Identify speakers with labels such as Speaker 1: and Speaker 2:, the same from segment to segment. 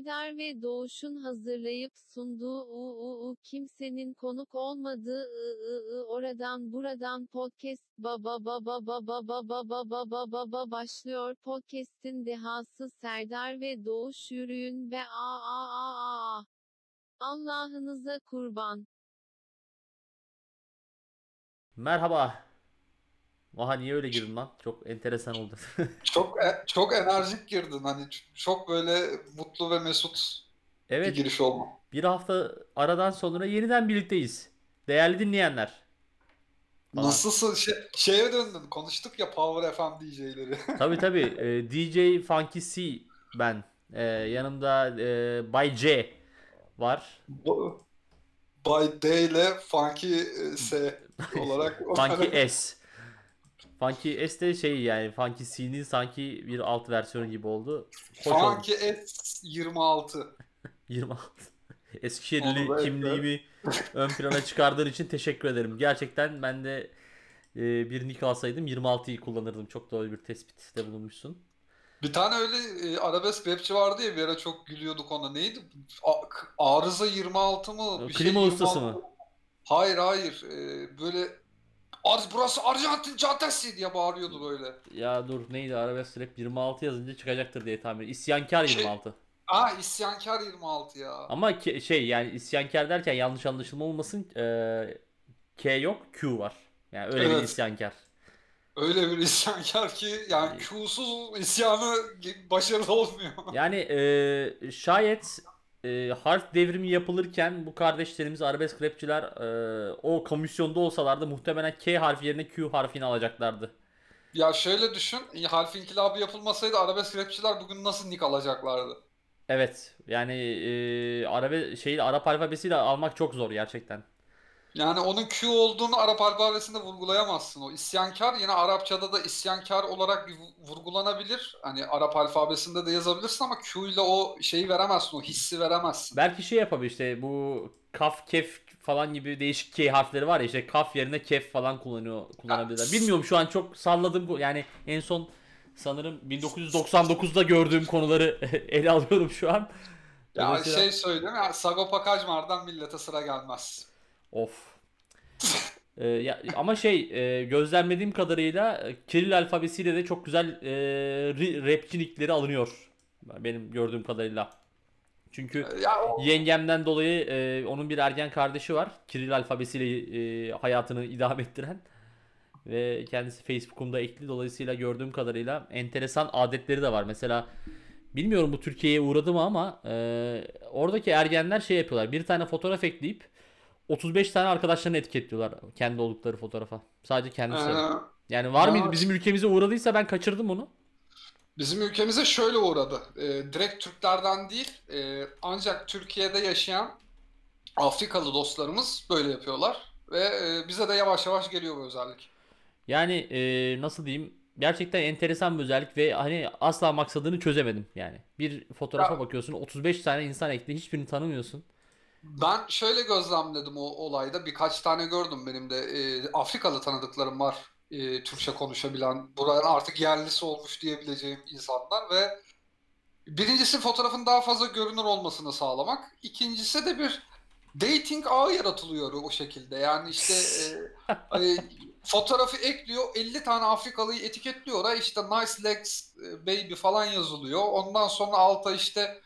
Speaker 1: Serdar ve Doğuş'un hazırlayıp sunduğu UUU kimsenin konuk olmadığı ı oradan buradan podcast baba baba baba baba baba baba baba başlıyor. Podcast'in dehası Serdar ve Doğuş yürüyün ve a a a a. Allah'ınıza kurban.
Speaker 2: Merhaba. Oha niye öyle girdin lan? Çok enteresan oldu.
Speaker 3: Çok e- çok enerjik girdin. Hani çok böyle mutlu ve mesut bir
Speaker 2: Evet,
Speaker 3: giriş oldu.
Speaker 2: bir hafta aradan sonra yeniden birlikteyiz. Değerli dinleyenler falan.
Speaker 3: Nasılsın? Şey, şeye döndün. Konuştuk ya Power FM DJ'leri.
Speaker 2: Tabii tabii. e, DJ Funky C ben. E, yanımda e, Bay C var.
Speaker 3: By Day ile Funky e, S olarak.
Speaker 2: Funky S. Funky S de şey yani Funky C'nin sanki bir alt versiyonu gibi oldu. Hoş.
Speaker 3: Funky S 26.
Speaker 2: 26. Eskişehirli kimliğimi ön plana çıkardığın için teşekkür ederim. Gerçekten ben de e, bir nick alsaydım 26'yı kullanırdım. Çok doğru bir tespitte bulunmuşsun.
Speaker 3: Bir tane öyle e, arabesk rapçi vardı ya bir ara çok gülüyorduk ona. Neydi? A- Arıza 26 mı? Bir şey
Speaker 2: Klima ustası
Speaker 3: 26.
Speaker 2: mı?
Speaker 3: Hayır hayır. E, böyle Ar burası Arjantin caddesi diye bağırıyordu böyle.
Speaker 2: Ya dur neydi arabesk rap 26 yazınca çıkacaktır diye tahmin ediyorum. İsyankar
Speaker 3: Şey-
Speaker 2: 26.
Speaker 3: Aa isyankar 26 ya.
Speaker 2: Ama ke- şey yani isyankar derken yanlış anlaşılma olmasın. e, K yok Q var. Yani öyle bir
Speaker 3: Evet.
Speaker 2: isyankar.
Speaker 3: Öyle bir isyankar ki yani Q'suz isyanı başarılı olmuyor.
Speaker 2: Yani e, şayet e, harf devrimi yapılırken bu kardeşlerimiz arabesk rapçiler e, o komisyonda olsalardı muhtemelen K harfi yerine Q harfini alacaklardı.
Speaker 3: Ya şöyle düşün, harf inkılabı yapılmasaydı arabesk rapçiler bugün nasıl nick alacaklardı?
Speaker 2: Evet yani e, arabe şeyi Arap alfabesiyle almak çok zor gerçekten.
Speaker 3: Yani onun Q olduğunu Arap alfabesinde vurgulayamazsın. O isyankar yine Arapçada da isyankar olarak bir vurgulanabilir. Hani Arap alfabesinde de yazabilirsin ama Q ile o şeyi veremezsin, o hissi veremezsin.
Speaker 2: Belki şey yapabilir işte bu kaf kef falan gibi değişik K harfleri var ya işte kaf yerine kef falan kullanıyor kullanabilirler. Bilmiyorum şu an çok salladım bu yani en son sanırım 1999'da gördüğüm konuları ele alıyorum şu an.
Speaker 3: Ya
Speaker 2: Dolayısıyla-
Speaker 3: şey söyleyeyim ya Sagopa Kajmer'den millete sıra gelmez.
Speaker 2: Of. Ee, ya, ama şey e, gözlemlediğim kadarıyla e, Kiril alfabesiyle de çok güzel e, ri- rapçi nickleri alınıyor. Benim gördüğüm kadarıyla. Çünkü
Speaker 3: Ya o
Speaker 2: yengemden dolayı e, onun bir ergen kardeşi var. Kiril alfabesiyle e, hayatını idame ettiren. Ve kendisi Facebook'umda ekli. Dolayısıyla gördüğüm kadarıyla enteresan adetleri de var. Mesela bilmiyorum bu Türkiye'ye uğradı mı ama e, oradaki ergenler şey yapıyorlar. Bir tane fotoğraf ekleyip 35 tane arkadaşlarını etiketliyorlar kendi oldukları fotoğrafa. Sadece kendisi.
Speaker 3: Ee,
Speaker 2: Yani var mıydı
Speaker 3: ya-
Speaker 2: bizim ülkemize uğradıysa ben kaçırdım onu.
Speaker 3: Bizim ülkemize şöyle uğradı. Ee, direkt Türklerden değil, e, ancak Türkiye'de yaşayan Afrikalı dostlarımız böyle yapıyorlar. Ve e, bize de yavaş yavaş geliyor bu özellik.
Speaker 2: Yani e, nasıl diyeyim gerçekten enteresan bir özellik ve hani asla maksadını çözemedim yani. Bir fotoğrafa
Speaker 3: Ya-
Speaker 2: bakıyorsun 35 tane insan ekli hiçbirini tanımıyorsun.
Speaker 3: Ben şöyle gözlemledim o olayda. Birkaç tane gördüm benim de. E, Afrikalı tanıdıklarım var. E, Türkçe konuşabilen, buranın artık yerlisi olmuş diyebileceğim insanlar ve birincisi fotoğrafın daha fazla görünür olmasını sağlamak. İkincisi de bir dating ağı yaratılıyor o şekilde. Yani işte e, hani fotoğrafı ekliyor, 50 tane Afrikalıyı etiketliyor oraya işte nice legs e, baby falan yazılıyor. Ondan sonra alta işte e,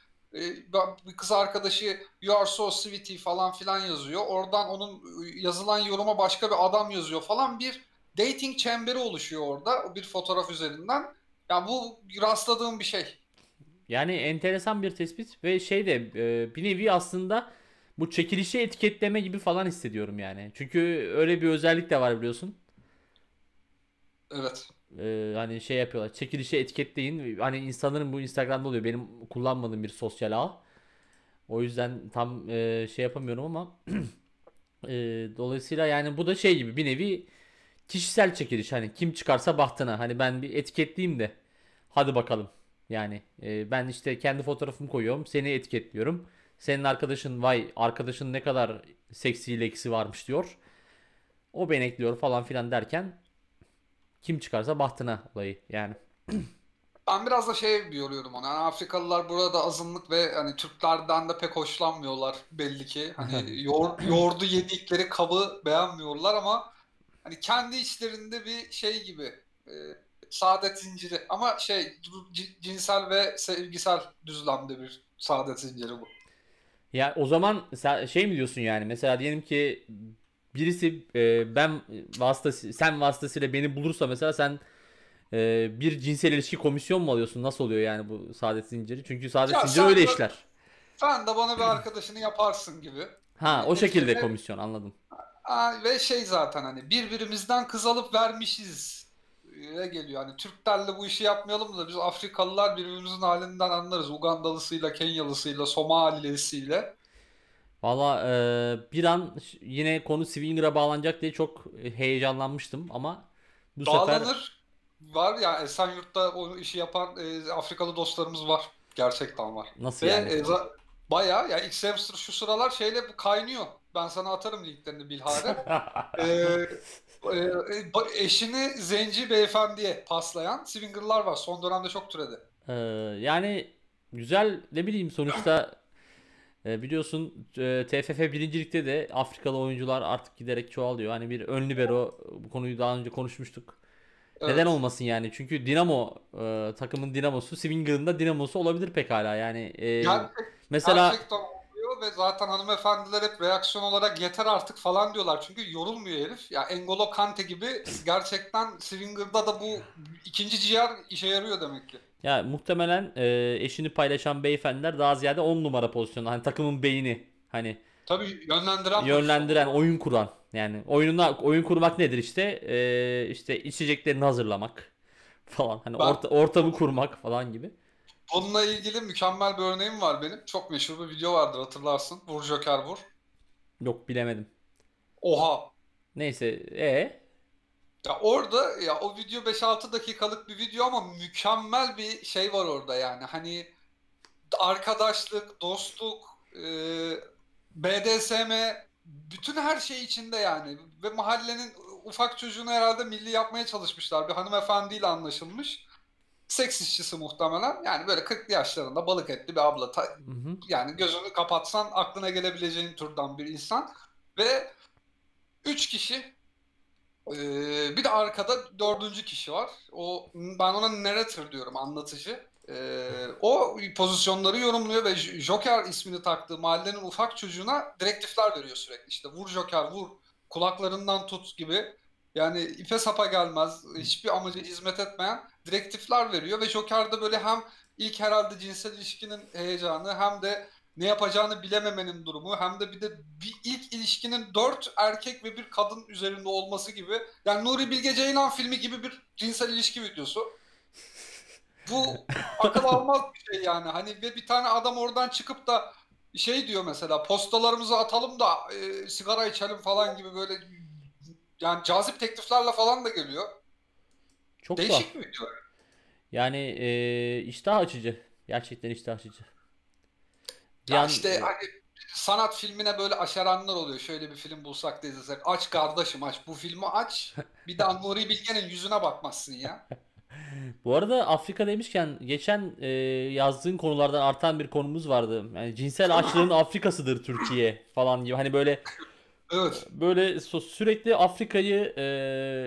Speaker 3: bir kız arkadaşı you are so sweetie falan filan yazıyor. Oradan onun yazılan yoruma başka bir adam yazıyor falan bir dating çemberi oluşuyor orada bir fotoğraf üzerinden. Yani bu rastladığım bir şey.
Speaker 2: Yani enteresan bir tespit ve şey de e, bir nevi aslında bu çekilişi etiketleme gibi falan hissediyorum yani. Çünkü öyle bir özellik de var biliyorsun.
Speaker 3: Evet.
Speaker 2: Ee, hani şey yapıyorlar. Çekilişe etiketleyin. Hani insanların bu Instagram'da oluyor. Benim kullanmadığım bir sosyal ağ. O yüzden tam e, şey yapamıyorum ama e, dolayısıyla yani bu da şey gibi bir nevi kişisel çekiliş. Hani kim çıkarsa bahtına. Hani ben bir etiketleyeyim de hadi bakalım. Yani e, ben işte kendi fotoğrafımı koyuyorum. Seni etiketliyorum. Senin arkadaşın vay arkadaşın ne kadar seksi leksi varmış diyor. O beni ekliyor falan filan derken kim çıkarsa bahtına olayı yani.
Speaker 3: Ben biraz da şey yoruyordum ona. Yani Afrikalılar burada azınlık ve hani Türklerden de pek hoşlanmıyorlar belli ki. Hani yoğur, yoğurdu yedikleri kabı beğenmiyorlar ama hani kendi içlerinde bir şey gibi e, saadet zinciri ama şey cinsel ve sevgisel düzlemde bir saadet zinciri bu.
Speaker 2: Ya o zaman şey mi diyorsun yani mesela diyelim ki birisi e, ben vasıtası sen vasıtasıyla beni bulursa mesela sen e, bir cinsel ilişki komisyon mu alıyorsun? Nasıl oluyor yani bu saadet zinciri? Çünkü saadet
Speaker 3: Ya
Speaker 2: zinciri
Speaker 3: sen
Speaker 2: öyle
Speaker 3: de-
Speaker 2: işler.
Speaker 3: Sen de bana bir arkadaşını yaparsın gibi.
Speaker 2: Ha o şekilde komisyon anladım.
Speaker 3: Aa, ve şey zaten hani birbirimizden kız alıp vermişiz e, geliyor. Hani Türklerle bu işi yapmayalım da biz Afrikalılar birbirimizin halinden anlarız. Ugandalısıyla, Kenyalısıyla, Somalilisiyle.
Speaker 2: Valla e, bir an yine konu Swinger'a bağlanacak diye çok heyecanlanmıştım ama bu sefer
Speaker 3: Dağlanır. Var ya Esenyurt'ta o işi yapan e, Afrikalı dostlarımız var. Gerçekten var.
Speaker 2: nasıl
Speaker 3: Ve
Speaker 2: yani?
Speaker 3: e, bayağı ya X-Hamster şu sıralar şeyle bu kaynıyor. Ben sana atarım linklerini bilhare. Ee, e, e, ba- eşini zenci beyefendiye paslayan swinger'lar var. Son dönemde çok türedi.
Speaker 2: Ee, yani güzel ne bileyim sonuçta e, biliyorsun e, TFF birincilikte de Afrikalı oyuncular artık giderek çoğalıyor. Hani bir ön libero bu konuyu daha önce konuşmuştuk. Neden
Speaker 3: Evet.
Speaker 2: olmasın yani? Çünkü Dinamo e, takımın Dinamosu Swinger'ın da Dinamosu olabilir pekala. Yani e,
Speaker 3: Gerçek,
Speaker 2: mesela
Speaker 3: gerçekten oluyor ve zaten hanımefendiler hep reaksiyon olarak yeter artık falan diyorlar. Çünkü yorulmuyor herif. Ya N'Golo Kante gibi gerçekten swinger'da da bu ikinci ciğer işe yarıyor demek ki.
Speaker 2: Ya muhtemelen e, eşini paylaşan beyefendiler daha ziyade 10 numara pozisyonda. Hani takımın beyni. Hani
Speaker 3: Tabii yönlendiren
Speaker 2: yönlendiren, oyun kuran. Yani oyununa oyun kurmak nedir işte? Ee, işte içeceklerini hazırlamak falan. Hani
Speaker 3: Ben-
Speaker 2: orta, ortamı kurmak falan gibi.
Speaker 3: Bununla ilgili mükemmel bir örneğim var benim. Çok meşhur bir video vardır hatırlarsın. Vur Joker vur.
Speaker 2: Yok bilemedim.
Speaker 3: Oha.
Speaker 2: Neyse e
Speaker 3: Ya orada ya o video 5-6 dakikalık bir video ama mükemmel bir şey var orada yani. Hani arkadaşlık, dostluk, e, BDSM bütün her şey içinde yani. Ve mahallenin ufak çocuğunu herhalde milli yapmaya çalışmışlar. Bir hanımefendiyle anlaşılmış. Seks işçisi muhtemelen. Yani böyle 40'lı yaşlarında balık etli bir abla. Ta-
Speaker 2: Hı hı.
Speaker 3: yani gözünü kapatsan aklına gelebileceğin türden bir insan. Ve üç kişi ee, bir de arkada dördüncü kişi var. O ben ona narrator diyorum, anlatıcı. Ee, o pozisyonları yorumluyor ve Joker ismini taktığı mahallenin ufak çocuğuna direktifler veriyor sürekli. İşte vur Joker vur, kulaklarından tut gibi. Yani ipe sapa gelmez, hiçbir amaca hizmet etmeyen direktifler veriyor ve Joker de böyle hem ilk herhalde cinsel ilişkinin heyecanı hem de ne yapacağını bilememenin durumu hem de bir de bir ilk ilişkinin dört erkek ve bir kadın üzerinde olması gibi yani Nuri Bilge Ceylan filmi gibi bir cinsel ilişki videosu. Bu akıl almaz bir şey yani hani ve bir tane adam oradan çıkıp da şey diyor mesela postalarımızı atalım da e, sigara içelim falan gibi böyle yani cazip tekliflerle falan da geliyor.
Speaker 2: Çok.
Speaker 3: Değişik bir video.
Speaker 2: Yani e, iştah açıcı. Gerçekten iştah açıcı.
Speaker 3: Ya
Speaker 2: Yani-
Speaker 3: işte hani sanat filmine böyle aşeranlar oluyor. Şöyle bir film bulsak da izlesek. Aç kardeşim aç. Bu filmi aç. Bir daha Nuri Bilge'nin yüzüne bakmazsın ya.
Speaker 2: Bu arada Afrika demişken geçen e, yazdığın konulardan artan bir konumuz vardı. Yani cinsel açlığın Afrika'sıdır Türkiye falan gibi. Hani böyle
Speaker 3: Evet.
Speaker 2: böyle sürekli Afrika'yı e,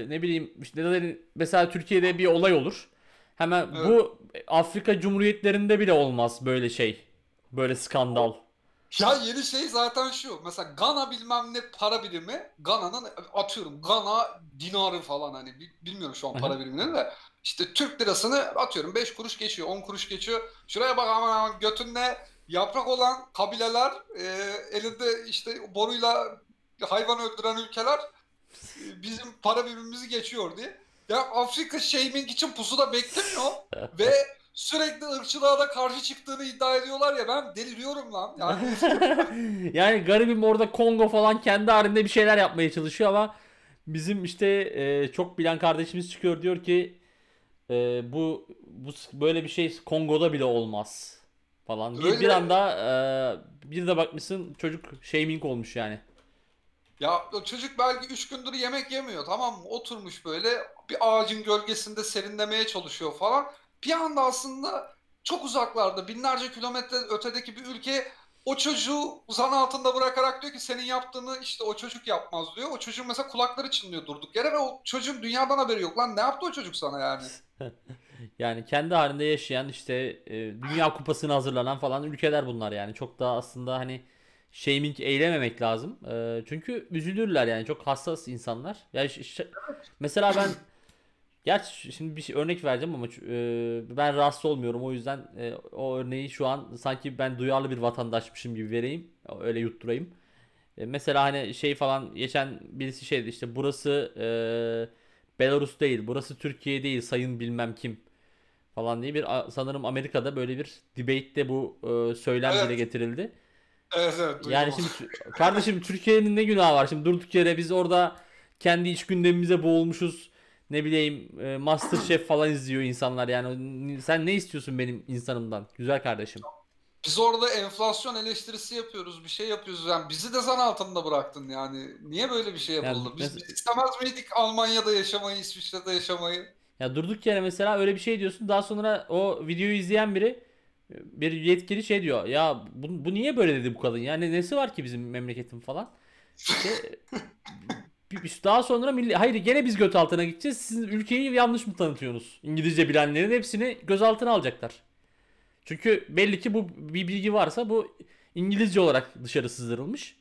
Speaker 2: ne bileyim işte mesela Türkiye'de bir olay olur. Hemen
Speaker 3: Evet.
Speaker 2: bu Afrika Cumhuriyetlerinde bile olmaz böyle şey. Böyle skandal.
Speaker 3: Ya yeni şey zaten şu. Mesela Gana bilmem ne para birimi. Gana'nın atıyorum Gana dinarı falan hani bi- bilmiyorum şu an para birimini de. İşte Türk lirasını atıyorum 5 kuruş geçiyor 10 kuruş geçiyor. Şuraya bak aman aman götünde yaprak olan kabileler e, elinde işte boruyla hayvan öldüren ülkeler e, bizim para birimimizi geçiyor diye. Ya Afrika shaming için pusuda beklemiyor ve sürekli ırkçılığa da karşı çıktığını iddia ediyorlar ya ben deliriyorum lan. Yani
Speaker 2: Yani garibim orada Kongo falan kendi halinde bir şeyler yapmaya çalışıyor ama bizim işte e, çok bilen kardeşimiz çıkıyor diyor ki e, bu bu böyle bir şey Kongo'da bile olmaz falan. Bir,
Speaker 3: Öyle.
Speaker 2: bir anda e, bir de bakmışsın çocuk shaming olmuş yani.
Speaker 3: Ya çocuk belki 3 gündür yemek yemiyor tamam mı? Oturmuş böyle bir ağacın gölgesinde serinlemeye çalışıyor falan. Bir anda aslında çok uzaklarda binlerce kilometre ötedeki bir ülke o çocuğu zan altında bırakarak diyor ki senin yaptığını işte o çocuk yapmaz diyor. O çocuğun mesela kulakları çınlıyor durduk yere ve o çocuğun dünyadan haberi yok. Lan ne yaptı o çocuk sana yani?
Speaker 2: Yani kendi halinde yaşayan işte e, Dünya Kupası'na hazırlanan falan ülkeler bunlar yani. Çok da aslında hani shaming eylememek lazım. E, çünkü üzülürler yani çok hassas insanlar. Yani mesela ben gerçi şimdi bir şey, örnek vereceğim ama e, ben rahatsız olmuyorum. O yüzden e, o örneği şu an sanki ben duyarlı bir vatandaşmışım gibi vereyim. Öyle yutturayım. E, mesela hani şey falan geçen birisi şeydi işte burası e, Belarus değil, burası Türkiye değil sayın bilmem kim falan diye bir sanırım Amerika'da böyle bir debate'de bu e, söylem
Speaker 3: Evet.
Speaker 2: dile getirildi.
Speaker 3: Evet evet
Speaker 2: Yani
Speaker 3: duydum.
Speaker 2: şimdi tü- kardeşim Türkiye'nin ne günahı var? Şimdi durduk yere biz orada kendi iç gündemimize boğulmuşuz. Ne bileyim e, MasterChef falan izliyor insanlar yani. Sen ne istiyorsun benim insanımdan? Güzel kardeşim.
Speaker 3: Biz orada enflasyon eleştirisi yapıyoruz, bir şey yapıyoruz. Yani bizi de zan altında bıraktın yani. Niye böyle bir şey yapıldı? Biz,
Speaker 2: mes-
Speaker 3: biz istemez miydik Almanya'da yaşamayı, İsviçre'de yaşamayı?
Speaker 2: Ya durduk yere mesela öyle bir şey diyorsun. Daha sonra o videoyu izleyen biri bir yetkili şey diyor. Ya bu, bu niye böyle dedi bu kadın? Yani nesi var ki bizim memleketin falan? İşte, daha sonra milli, hayır gene biz göt altına gideceğiz. Sizin ülkeyi yanlış mı tanıtıyorsunuz? İngilizce bilenlerin hepsini gözaltına alacaklar. Çünkü belli ki bu bir bilgi varsa bu İngilizce olarak dışarı sızdırılmış.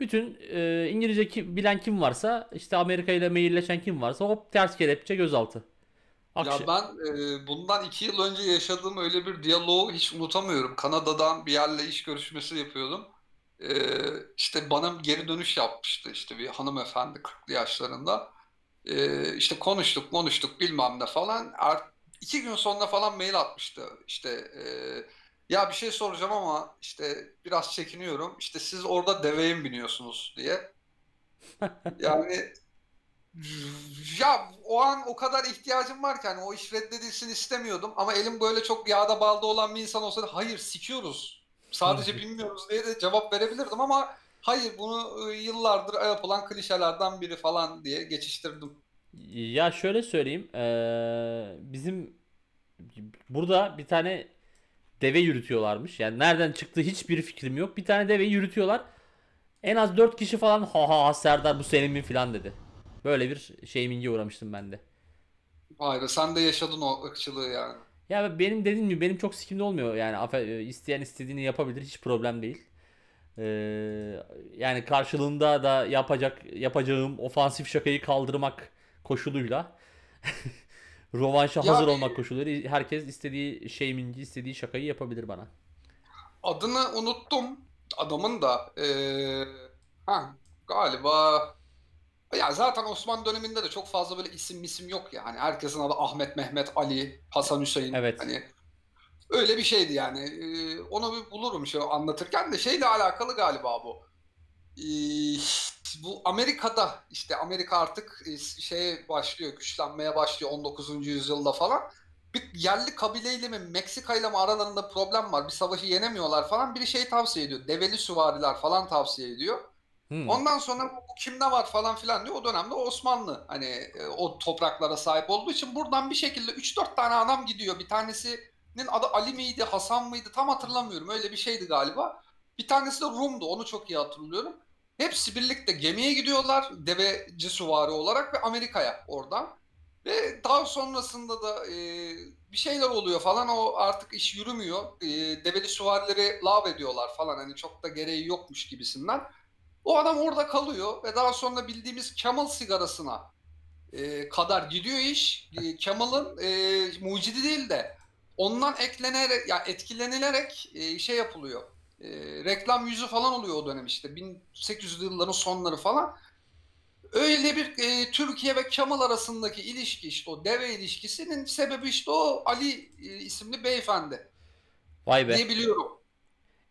Speaker 2: Bütün e, İngilizce ki- bilen kim varsa işte Amerika ile mailleşen kim varsa hop ters kelepçe gözaltı.
Speaker 3: Ya
Speaker 2: Akşam.
Speaker 3: ben e, bundan iki yıl önce yaşadığım öyle bir diyaloğu hiç unutamıyorum. Kanada'dan bir yerle iş görüşmesi yapıyordum. E, işte bana geri dönüş yapmıştı işte bir hanımefendi 40'lı yaşlarında. E, işte konuştuk konuştuk bilmem ne falan. İki gün sonra falan mail atmıştı. İşte e, ya bir şey soracağım ama işte biraz çekiniyorum. İşte siz orada deveye mi biniyorsunuz diye. Yani ya o an o kadar ihtiyacım var ki hani o iş reddedilsin istemiyordum ama elim böyle çok yağda balda olan bir insan olsaydı hayır sikiyoruz. Sadece bilmiyoruz diye de cevap verebilirdim ama hayır bunu e, yıllardır yapılan klişelerden biri falan diye geçiştirdim.
Speaker 2: Ya şöyle söyleyeyim. eee, bizim burada bir tane deve yürütüyorlarmış. Yani nereden çıktığı hiçbir fikrim yok. Bir tane deveyi yürütüyorlar. En az 4 kişi falan ha ha Serdar bu senin mi falan dedi. Böyle bir shaminge uğramıştım ben de.
Speaker 3: Be sen de yaşadın o ırkçılığı yani.
Speaker 2: Ya benim dediğim gibi benim çok sikimde olmuyor. Yani afe- isteyen istediğini yapabilir. Hiç problem değil. Eee, yani karşılığında da yapacak yapacağım ofansif şakayı kaldırmak koşuluyla rövanşa
Speaker 3: Ya
Speaker 2: hazır
Speaker 3: bir-
Speaker 2: olmak koşuluyla herkes istediği shamingi, istediği şakayı yapabilir bana.
Speaker 3: Adını unuttum adamın da. Ee, ha, galiba ya zaten Osmanlı döneminde de çok fazla böyle isim misim yok ya. Hani herkesin adı Ahmet, Mehmet, Ali, Hasan Hüseyin.
Speaker 2: Evet.
Speaker 3: Hani öyle bir şeydi yani. Ee, onu bir bulurum şu anlatırken de şeyle alakalı galiba bu. Ee, bu Amerika'da işte Amerika artık e, şeye başlıyor, güçlenmeye başlıyor 19. yüzyılda falan. Bir yerli kabileyle mi Meksika ile mi aralarında problem var. Bir savaşı yenemiyorlar falan. Biri şey tavsiye ediyor. Develi süvariler falan tavsiye ediyor.
Speaker 2: Hmm.
Speaker 3: Ondan sonra bu kimde var falan filan diyor. O dönemde Osmanlı hani e, o topraklara sahip olduğu için buradan bir şekilde 3-4 tane adam gidiyor. Bir tanesinin adı Ali miydi, Hasan mıydı tam hatırlamıyorum. Öyle bir şeydi galiba. Bir tanesi de Rum'du. Onu çok iyi hatırlıyorum. Hepsi birlikte gemiye gidiyorlar deveci süvari olarak ve Amerika'ya oradan. Ve daha sonrasında da e, bir şeyler oluyor falan o artık iş yürümüyor. E, develi süvarileri lav ediyorlar falan hani çok da gereği yokmuş gibisinden. O adam orada kalıyor ve daha sonra bildiğimiz Camel sigarasına e, kadar gidiyor iş. E, Camel'ın e, mucidi değil de ondan eklenerek ya etkilenilerek e, şey yapılıyor. E, reklam yüzü falan oluyor o dönem işte 1800'lü yılların sonları falan. Öyle bir e, Türkiye ve Kemal arasındaki ilişki işte o deve ilişkisinin sebebi işte o Ali e, isimli beyefendi
Speaker 2: Vay be.
Speaker 3: diye biliyorum.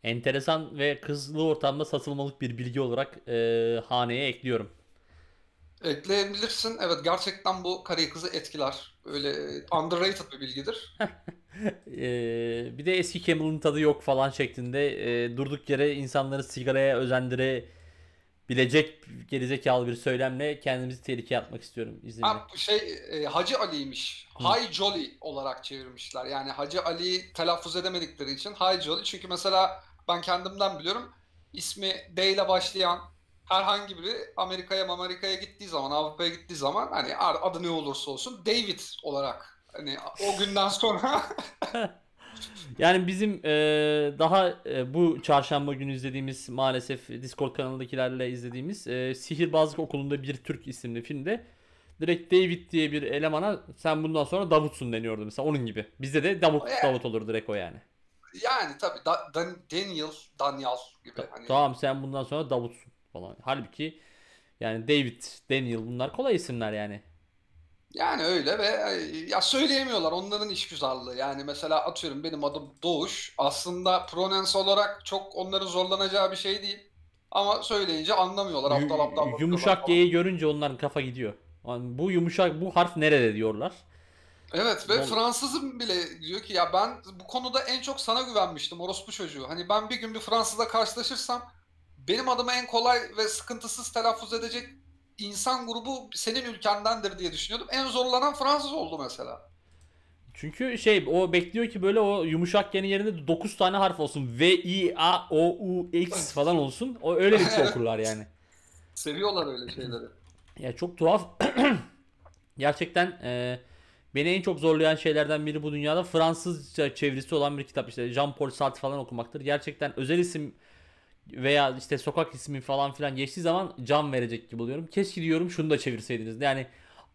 Speaker 2: Enteresan ve kızlı ortamda satılmalık bir bilgi olarak e, haneye ekliyorum.
Speaker 3: Ekleyebilirsin. Evet gerçekten bu karı kızı etkiler. Öyle e, underrated bir bilgidir.
Speaker 2: E, bir de eski Camel'ın tadı yok falan şeklinde e, durduk yere insanları sigaraya özendire bilecek gerizekalı bir söylemle kendimizi tehlikeye atmak istiyorum izninle.
Speaker 3: Ha, şey e, Hacı Ali'ymiş. Hay Jolly olarak çevirmişler. Yani Hacı Ali'yi telaffuz edemedikleri için Hay Jolly. Çünkü mesela ben kendimden biliyorum. ismi D ile başlayan herhangi biri Amerika'ya Amerika'ya gittiği zaman, Avrupa'ya gittiği zaman hani adı ne olursa olsun David olarak hani o günden sonra
Speaker 2: Yani bizim e, daha e, bu çarşamba günü izlediğimiz maalesef Discord kanalındakilerle izlediğimiz e, Sihirbazlık Okulu'nda bir Türk isimli filmde direkt David diye bir elemana sen bundan sonra Davutsun deniyordu mesela onun gibi. Bizde de Davut. Davut olur direkt o yani.
Speaker 3: Yani tabii Da- Dan- Daniel, Daniel gibi hani
Speaker 2: Tamam sen bundan sonra Davutsun falan. Halbuki yani David, Daniel bunlar kolay isimler yani.
Speaker 3: Yani öyle ve ya söyleyemiyorlar onların işgüzarlığı. Yani mesela atıyorum benim adım Doğuş. Aslında pronouns olarak çok onların zorlanacağı bir şey değil. Ama söyleyince anlamıyorlar. Aptal aptal
Speaker 2: yumuşak. G'yi görünce onların kafa gidiyor. Yani bu yumuşak bu harf nerede diyorlar.
Speaker 3: Evet ve Fransızım bile diyor ki ya ben bu konuda en çok sana güvenmiştim orospu çocuğu. Hani ben bir gün bir Fransızla karşılaşırsam benim adımı en kolay ve sıkıntısız telaffuz edecek insan grubu senin ülkendendir diye düşünüyordum. En zorlanan Fransız oldu mesela.
Speaker 2: Çünkü şey o bekliyor ki böyle o yumuşak G'nin yerinde 9 tane harf olsun. V, I, A, O, U, X falan olsun. O öyle bir şey okurlar yani.
Speaker 3: Seviyorlar öyle şeyleri.
Speaker 2: Ya çok tuhaf. Gerçekten e, beni en çok zorlayan şeylerden biri bu dünyada Fransızca çevirisi olan bir kitap. İşte Jean-Paul Sartre falan okumaktır. Gerçekten özel isim veya işte sokak ismi falan filan geçtiği zaman can verecek gibi oluyorum. Keşke diyorum şunu da çevirseydiniz. Yani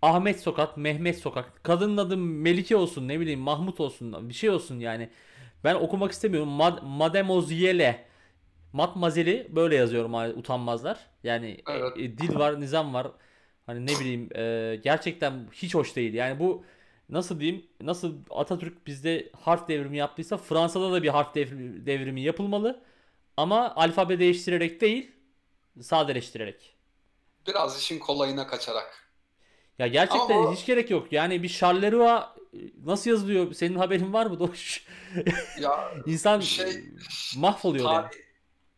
Speaker 2: Ahmet Sokak, Mehmet Sokak. Kadının adı Melike olsun, ne bileyim Mahmut olsun, bir şey olsun yani. Ben okumak istemiyorum. Mad Mademoiselle. Matmazeli böyle yazıyorum utanmazlar. Yani e,
Speaker 3: Evet.
Speaker 2: e, dil var, nizam var. Hani ne bileyim e, gerçekten hiç hoş değil. Yani bu nasıl diyeyim? Nasıl Atatürk bizde harf devrimi yaptıysa Fransa'da da bir harf devri- devrimi yapılmalı. Ama alfabe değiştirerek değil, sadeleştirerek.
Speaker 3: Biraz işin kolayına kaçarak.
Speaker 2: Ya gerçekten
Speaker 3: Ama
Speaker 2: hiç gerek yok. Yani bir Charleroi e, nasıl yazılıyor? Senin haberin var mı Doğuş?
Speaker 3: Ya
Speaker 2: İnsan
Speaker 3: Şey,
Speaker 2: mahvoluyor yani.
Speaker 3: tarih,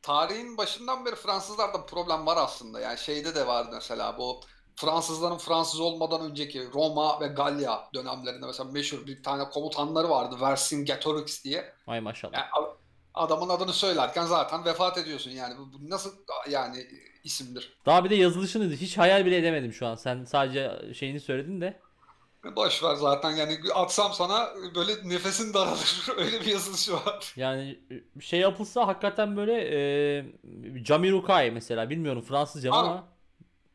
Speaker 3: tarihin başından beri Fransızlarda problem var aslında. Yani şeyde de vardı mesela bu Fransızların Fransız olmadan önceki Roma ve Galya dönemlerinde mesela meşhur bir tane komutanları vardı Vercingetorix diye.
Speaker 2: Ay maşallah.
Speaker 3: Yani adamın adını söylerken zaten vefat ediyorsun yani. Bu, nasıl yani isimdir?
Speaker 2: Daha bir de yazılışını hiç hayal bile edemedim şu an. Sen sadece şeyini söyledin de.
Speaker 3: Boş ver zaten yani atsam sana böyle nefesin daralır. Öyle bir yazılışı var.
Speaker 2: Yani e, şey yapılsa hakikaten böyle e, Jamiroquai mesela bilmiyorum Fransızca mı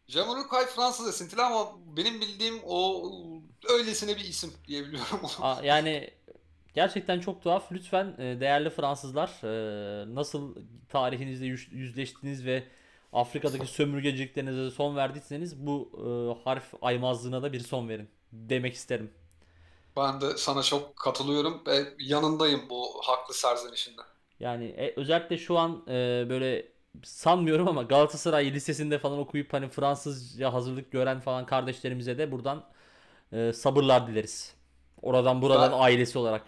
Speaker 3: Aa.
Speaker 2: ama
Speaker 3: Jamiroquai Fransız esintili ama benim bildiğim o öylesine bir isim diyebiliyorum.
Speaker 2: a- yani gerçekten çok tuhaf. Lütfen e, değerli Fransızlar e, nasıl tarihinizle yüz- yüzleştiniz ve Afrika'daki sömürgeciliklerinize son verdiyseniz bu e, harf aymazlığına da bir son verin demek isterim.
Speaker 3: Ben de sana çok katılıyorum ve yanındayım bu haklı serzenişinde.
Speaker 2: Yani e, özellikle şu an e, böyle sanmıyorum ama Galatasaray Lisesi'nde falan okuyup hani Fransızca hazırlık gören falan kardeşlerimize de buradan e, sabırlar dileriz. Oradan buradan
Speaker 3: Ben-
Speaker 2: ailesi olarak.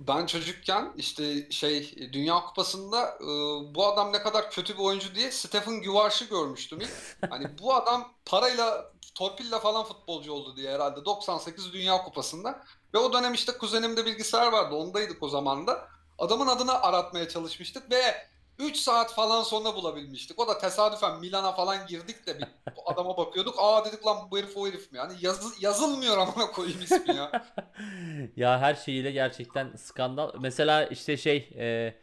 Speaker 3: Ben çocukken işte şey Dünya Kupası'nda e, bu adam ne kadar kötü bir oyuncu diye Stephen Guvarch'ı görmüştüm ilk. Hani bu adam parayla torpille falan futbolcu oldu diye herhalde 98 Dünya Kupası'nda. Ve o dönem işte kuzenimde bilgisayar vardı ondaydık o zaman da. Adamın adını aratmaya çalışmıştık ve 3 saat falan sonra bulabilmiştik. O da tesadüfen Milan'a falan girdik de bir adama bakıyorduk. Aa dedik lan bu herif o herif mi? Yani yazı- yazılmıyor amına koyayım ismi ya.
Speaker 2: Ya her şeyiyle gerçekten skandal. Mesela işte şey e,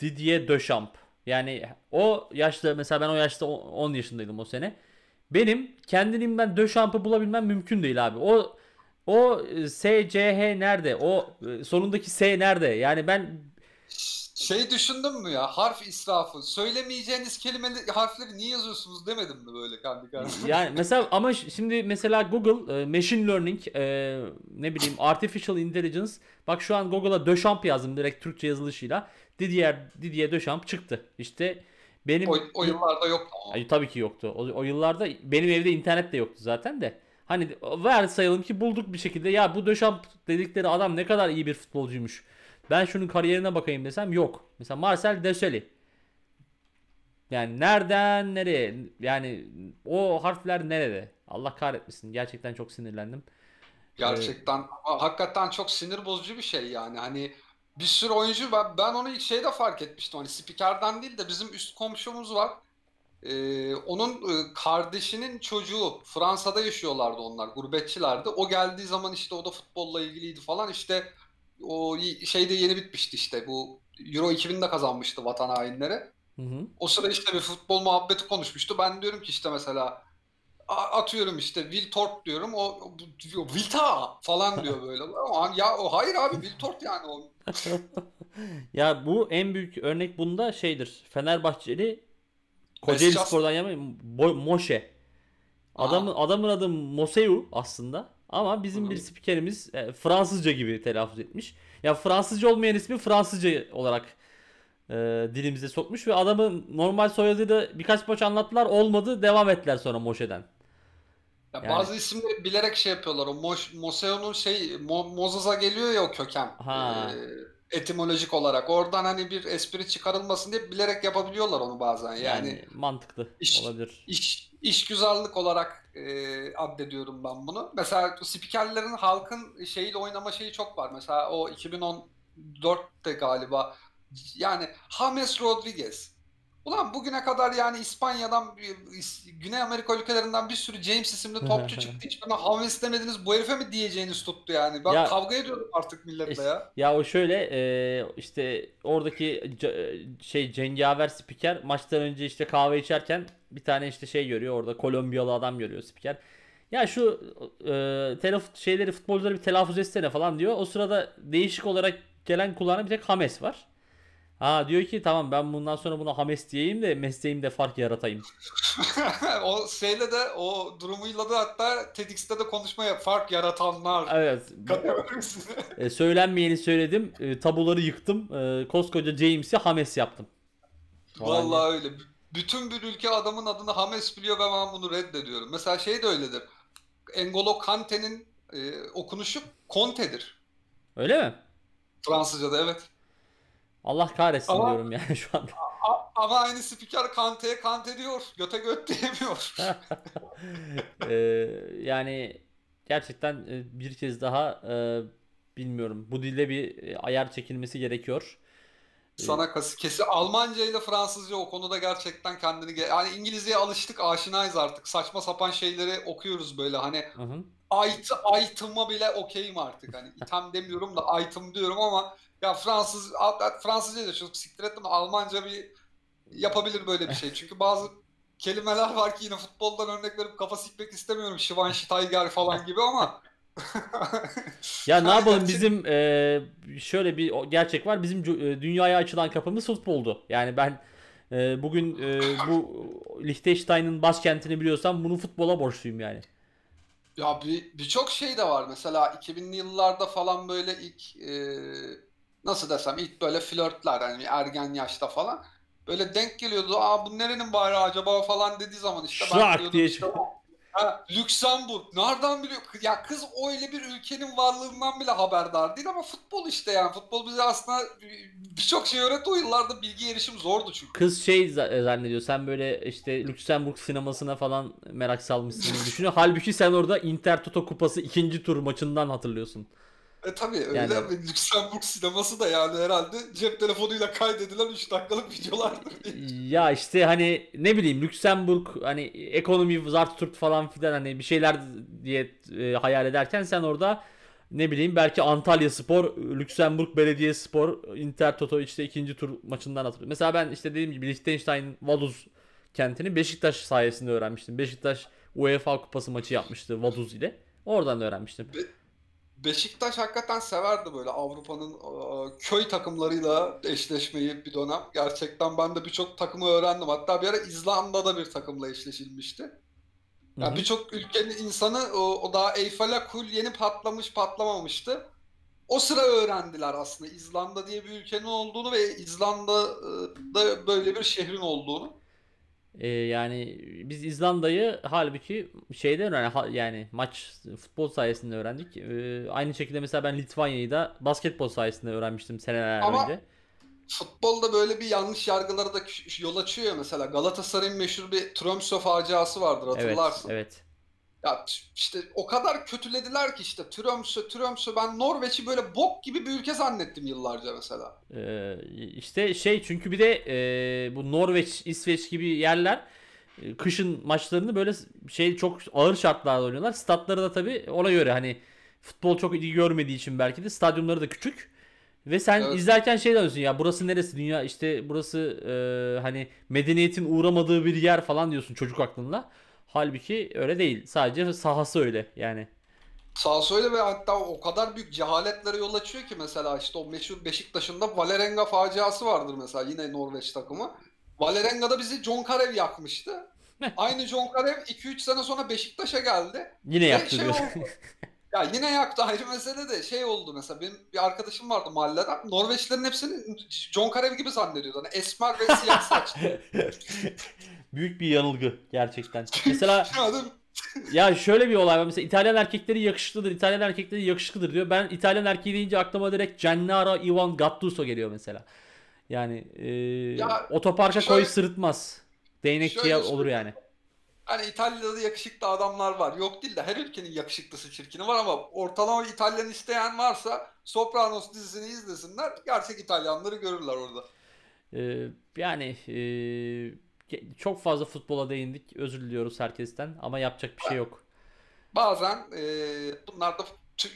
Speaker 2: Didier Deschamps. Yani o yaşta mesela ben o yaşta o- 10 yaşındaydım o sene. Benim kendiliğimden Dechamps'ı bulabilmem mümkün değil abi. O o e, SCH nerede? O e, sonundaki S nerede? Yani ben
Speaker 3: Şey düşündün mü ya? Harf israfı. Söylemeyeceğiniz kelimeleri, harfleri niye yazıyorsunuz demedim mi böyle kendi kendime?
Speaker 2: yani mesela ama şimdi mesela Google e, machine learning e, ne bileyim artificial intelligence bak şu an Google'a Deschamps yazdım direkt Türkçe yazılışıyla. Didier Didier Deschamps çıktı. İşte benim
Speaker 3: O, o yıllarda yoktu.
Speaker 2: Ay, tabii ki yoktu. O, o yıllarda benim evde internet de yoktu zaten de. Hani varsayalım ki bulduk bir şekilde ya bu Deschamps dedikleri adam ne kadar iyi bir futbolcuymuş. Ben şunun kariyerine bakayım desem yok. Mesela Marcel Desailly. Yani nereden nereye? Yani o harfler nerede? Allah kahretmesin. Gerçekten çok sinirlendim.
Speaker 3: Gerçekten ha- hakikaten çok sinir bozucu bir şey yani. Hani bir sürü oyuncu ben, ben onu ilk şeyde fark etmiştim. Hani spikerden değil de bizim üst komşumuz var. Ee, onun e, kardeşinin çocuğu Fransa'da yaşıyorlardı onlar. Gurbetçilerdi. O geldiği zaman işte o da futbolla ilgiliydi falan. İşte o şeyde yeni bitmişti işte bu Euro 2000'de kazanmıştı vatan hainleri.
Speaker 2: Hı hı.
Speaker 3: O sıra işte bir futbol muhabbeti konuşmuştu. Ben diyorum ki işte mesela atıyorum işte Wiltord diyorum. O, diyor, Wilta falan diyor böyle. Ama ya o hayır abi Wiltord yani o.
Speaker 2: Ya bu en büyük örnek bunda şeydir. Fenerbahçeli Kocaeli Spor'dan Bo- Moşe. Adamın adamın adı Moseu aslında. Ama bizim bir spikerimiz e, Fransızca gibi telaffuz etmiş. Ya Fransızca olmayan ismi Fransızca olarak e, dilimize sokmuş ve adamın normal soyadı da birkaç maç anlattılar olmadı devam ettiler sonra Moşe'den.
Speaker 3: Ya
Speaker 2: Yani-
Speaker 3: bazı isimleri bilerek şey yapıyorlar. O Moş, Moseo'nun şey Mo, Mozes'a geliyor ya o köken.
Speaker 2: Ha.
Speaker 3: Ee, etimolojik olarak. Oradan hani bir espri çıkarılmasın diye bilerek yapabiliyorlar onu bazen.
Speaker 2: Yani,
Speaker 3: Yani
Speaker 2: mantıklı
Speaker 3: iş-
Speaker 2: olabilir.
Speaker 3: İş, işgüzarlık olarak e, addediyorum ben bunu. Mesela spikerlerin halkın şeyiyle oynama şeyi çok var. Mesela o 2014'te galiba yani James Rodriguez. Ulan bugüne kadar yani İspanya'dan, İs- Güney Amerika ülkelerinden bir sürü James isimli topçu çıktı. Hiçbirine James demediniz bu herife mi diyeceğiniz tuttu yani. Ben
Speaker 2: Ya-
Speaker 3: kavga ediyorum artık milletle ya.
Speaker 2: Ya o şöyle e, işte oradaki şey cengaver spiker maçtan önce işte kahve içerken bir tane işte şey görüyor orada Kolombiyalı adam görüyor spiker. Ya şu e, telaf şeyleri futbolcuları bir telaffuz etsene falan diyor. O sırada değişik olarak gelen kulağına bir tek Hames var. Ha diyor ki tamam ben bundan sonra buna Hames diyeyim de mesleğimde fark yaratayım.
Speaker 3: o şeyle de o durumuyla da hatta TEDx'te de konuşma yap. Fark yaratanlar
Speaker 2: Evet. E, söylenmeyeni söyledim. E, tabuları yıktım. E, koskoca James'i Hames yaptım.
Speaker 3: Vallahi öyle. Bütün bir ülke adamın adını James biliyor ve ben bunu reddediyorum. Mesela şey de öyledir. N'Golo Kante'nin e, okunuşu Conte'dir.
Speaker 2: Öyle mi?
Speaker 3: Fransızca'da evet.
Speaker 2: Allah kahretsin
Speaker 3: Ama-
Speaker 2: diyorum yani şu anda.
Speaker 3: A- ama aynı spiker Kante'ye Kante diyor. Göte göt diyemiyor.
Speaker 2: Ee, yani gerçekten e, bir kez daha e, bilmiyorum. Bu dilde bir e, ayar çekilmesi gerekiyor.
Speaker 3: Sana kasi kesi Almanca ile Fransızca o konuda gerçekten kendini ge- yani İngilizceye alıştık aşinayız artık. Saçma sapan şeyleri okuyoruz böyle hani
Speaker 2: Hı hı.
Speaker 3: it, item'a bile okeyim artık. Hani item demiyorum da item diyorum ama ya Fransız Fransızca da çok siktir ettim Almanca bir yapabilir böyle bir şey. Çünkü bazı kelimeler var ki yine futboldan örnek verip kafa sikmek istemiyorum. Schweinsteiger falan gibi ama
Speaker 2: Ya ne yapalım bizim e, şöyle bir gerçek var. Bizim e, dünyaya açılan kapımız futboldu. Yani ben e, bugün e, bu Liechtenstein'ın başkentini biliyorsam bunu futbola borçluyum yani.
Speaker 3: Ya bir birçok şey de var. Mesela 2000'li yıllarda falan böyle ilk e, nasıl desem ilk böyle flörtler hani ergen yaşta falan böyle denk geliyordu. Aa bu nerenin bayrağı acaba falan dediği zaman işte ben
Speaker 2: Şak
Speaker 3: diyordum
Speaker 2: diye
Speaker 3: işte ha, Lüksemburg. Nereden biliyor? Ya kız öyle bir ülkenin varlığından bile haberdar değil ama futbol işte yani. Futbol bize aslında birçok şey öğretti. O yıllarda bilgi erişim zordu çünkü.
Speaker 2: Kız şey za- zannediyor. Sen böyle işte Lüksemburg sinemasına falan merak salmışsın düşünüyor. Halbuki sen orada Inter Toto Kupası ikinci tur maçından hatırlıyorsun.
Speaker 3: E tabii öyle
Speaker 2: Yani-
Speaker 3: ama Lüksemburg sineması da yani herhalde cep telefonuyla kaydedilen 3 dakikalık videolardır.
Speaker 2: Ya işte hani ne bileyim Lüksemburg hani ekonomi zart turt falan filan hani bir şeyler diye e, hayal ederken sen orada ne bileyim belki Antalya Spor, Lüksemburg Belediyespor, Inter Toto işte ikinci tur maçından hatırlıyorum. Mesela ben işte dediğim gibi Liechtenstein Vaduz kentini Beşiktaş sayesinde öğrenmiştim. Beşiktaş UEFA Kupası maçı yapmıştı Vaduz ile. Oradan öğrenmiştim.
Speaker 3: Beşiktaş hakikaten severdi böyle Avrupa'nın e, köy takımlarıyla eşleşmeyi bir dönem. Gerçekten ben de birçok takımı öğrendim. Hatta bir ara İzlanda'da bir takımla eşleşilmişti. Yani birçok ülkenin insanı o, o daha Eyfel'e kul yeni patlamış patlamamıştı. O sıra öğrendiler aslında İzlanda diye bir ülkenin olduğunu ve İzlanda'da böyle bir şehrin olduğunu.
Speaker 2: Ee, yani biz İzlanda'yı halbuki şeyde öğren yani maç futbol sayesinde öğrendik. Ee, aynı şekilde mesela ben Litvanya'yı da basketbol sayesinde öğrenmiştim seneler
Speaker 3: Ama-
Speaker 2: önce.
Speaker 3: futbolda böyle bir yanlış yargılara da yol açıyor ya mesela Galatasaray'ın meşhur bir Tromsø faciası vardır
Speaker 2: Evet,
Speaker 3: hatırlarsın.
Speaker 2: evet.
Speaker 3: Ya işte o kadar kötülediler ki işte Tromsø, Tromsø ben Norveç'i böyle bok gibi bir ülke zannettim yıllarca mesela.
Speaker 2: Ee, işte şey çünkü bir de e, bu Norveç, İsveç gibi yerler e, kışın maçlarını böyle şey çok ağır şartlarda oynuyorlar. Statları da tabii ona göre hani futbol çok ilgi görmediği için belki de stadyumları da küçük. Ve sen
Speaker 3: Evet.
Speaker 2: izlerken şey diyorsun ya burası neresi dünya işte burası e, hani medeniyetin uğramadığı bir yer falan diyorsun çocuk aklınla. Halbuki öyle değil. Sadece sahası öyle yani.
Speaker 3: Sağ söyle ve hatta o kadar büyük cehaletlere yol açıyor ki mesela işte o meşhur Beşiktaş'ın da Valerenga faciası vardır mesela yine Norveç takımı. Valerenga'da bizi John Karev yakmıştı. Aynı John Karev 2-3 sene sonra Beşiktaş'a geldi.
Speaker 2: Yine
Speaker 3: Ve
Speaker 2: yaptı
Speaker 3: şey oldu. Ya yine yaktı ayrı mesele de şey oldu mesela benim bir arkadaşım vardı mahalleden Norveçlilerin hepsini John Karev gibi zannediyordu. Hani esmer ve siyah saçlı.
Speaker 2: Büyük bir yanılgı gerçekten. Mesela? Ya şöyle bir olay var. Mesela İtalyan erkekleri yakışıklıdır. İtalyan erkekleri yakışıklıdır diyor. Ben İtalyan erkeği deyince aklıma direkt Gennaro Ivan Gattuso geliyor mesela. Yani e,
Speaker 3: Ya,
Speaker 2: otoparka koy
Speaker 3: şöyle-
Speaker 2: sırıtmaz. Değnekçiye olur yani.
Speaker 3: Hani İtalya'da yakışıklı adamlar var. Yok değil de her ülkenin yakışıklısı çirkini var ama ortalama İtalyan isteyen varsa Sopranos dizisini izlesinler. Gerçek İtalyanları görürler orada.
Speaker 2: E, yani e, çok fazla futbola değindik. Özür diliyoruz herkesten ama yapacak bir şey yok.
Speaker 3: Bazen e, bunlar da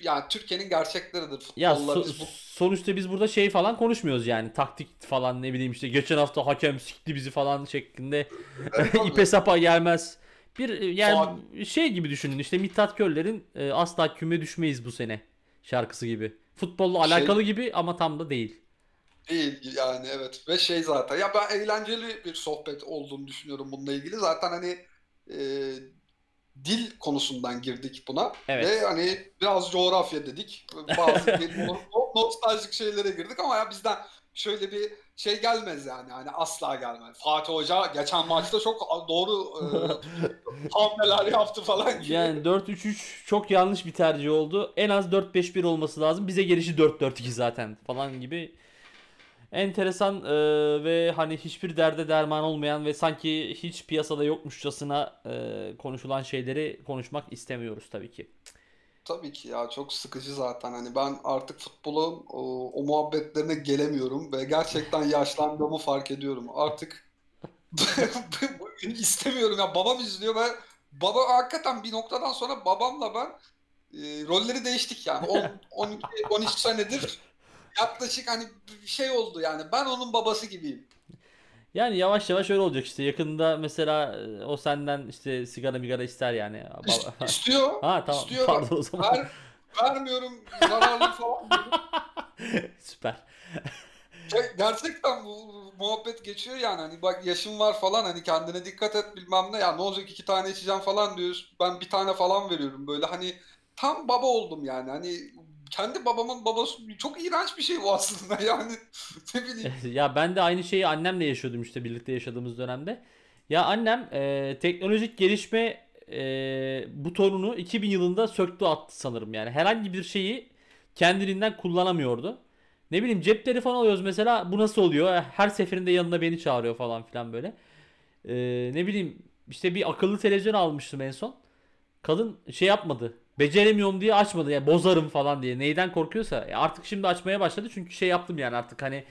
Speaker 3: yani Türkiye'nin gerçekleridir
Speaker 2: Ya
Speaker 3: futbolla.
Speaker 2: so-
Speaker 3: Biz bu
Speaker 2: sonuçta biz burada şey falan konuşmuyoruz yani. Taktik falan ne bileyim işte geçen hafta hakem sikti bizi falan şeklinde ipe sapa gelmez. Bir e, yani şey gibi düşünün işte Mithat Körler'in e, asla küme düşmeyiz bu sene şarkısı gibi. Futbolla
Speaker 3: Şey-
Speaker 2: alakalı gibi ama tam da değil.
Speaker 3: Değil yani evet ve şey zaten ya ben eğlenceli bir sohbet olduğunu düşünüyorum bununla ilgili zaten hani e, dil konusundan girdik buna
Speaker 2: Evet.
Speaker 3: ve hani biraz coğrafya dedik bazı bir no- no- nostaljik şeylere girdik ama ya bizden şöyle bir şey gelmez yani hani asla gelmez. Fatih Hoca geçen maçta çok doğru e, hamleler yaptı falan gibi.
Speaker 2: Yani 4-3-3 çok yanlış bir tercih oldu. En az 4-5-1 olması lazım. Bize gelişi 4-4-2 zaten falan gibi. Enteresan e, ve hani hiçbir derde derman olmayan ve sanki hiç piyasada yokmuşçasına e, konuşulan şeyleri konuşmak istemiyoruz tabii ki.
Speaker 3: Tabii ki ya çok sıkıcı zaten hani ben artık futbolun o, o muhabbetlerine gelemiyorum ve gerçekten yaşlandığımı fark ediyorum. Artık istemiyorum ya babam izliyor ve baba hakikaten bir noktadan sonra babamla ben e, rolleri değiştik yani 10 12 13 senedir yaklaşık hani bir şey oldu yani ben onun babası gibiyim.
Speaker 2: Yani yavaş yavaş öyle olacak işte. Yakında mesela e, o senden işte sigara migara ister yani.
Speaker 3: İst- İstiyor.
Speaker 2: Ha tamam.
Speaker 3: istiyor.
Speaker 2: Pardon o zaman.
Speaker 3: Ver, vermiyorum zararlı falan.
Speaker 2: Süper.
Speaker 3: Ge- Gerçekten bu muhabbet geçiyor yani hani bak yaşım var falan hani kendine dikkat et bilmem ne ya ne olacak iki tane içeceğim falan diyoruz ben bir tane falan veriyorum böyle hani tam baba oldum yani hani kendi babamın babası çok iğrenç bir şey bu aslında yani ne bileyim
Speaker 2: Ya ben de aynı şeyi annemle yaşıyordum işte birlikte yaşadığımız dönemde. Ya annem e, teknolojik gelişme e, butonunu 2000 yılında söktü attı sanırım yani. Herhangi bir şeyi kendiliğinden kullanamıyordu. Ne bileyim cep telefonu alıyoruz mesela bu nasıl oluyor? Her seferinde yanına beni çağırıyor falan filan böyle. E, ne bileyim işte bir akıllı televizyon almıştım en son. Kadın şey yapmadı. Beceremiyorum diye açmadı. Yani bozarım falan diye. Neyden korkuyorsa. E artık şimdi açmaya başladı. Çünkü şey yaptım yani artık hani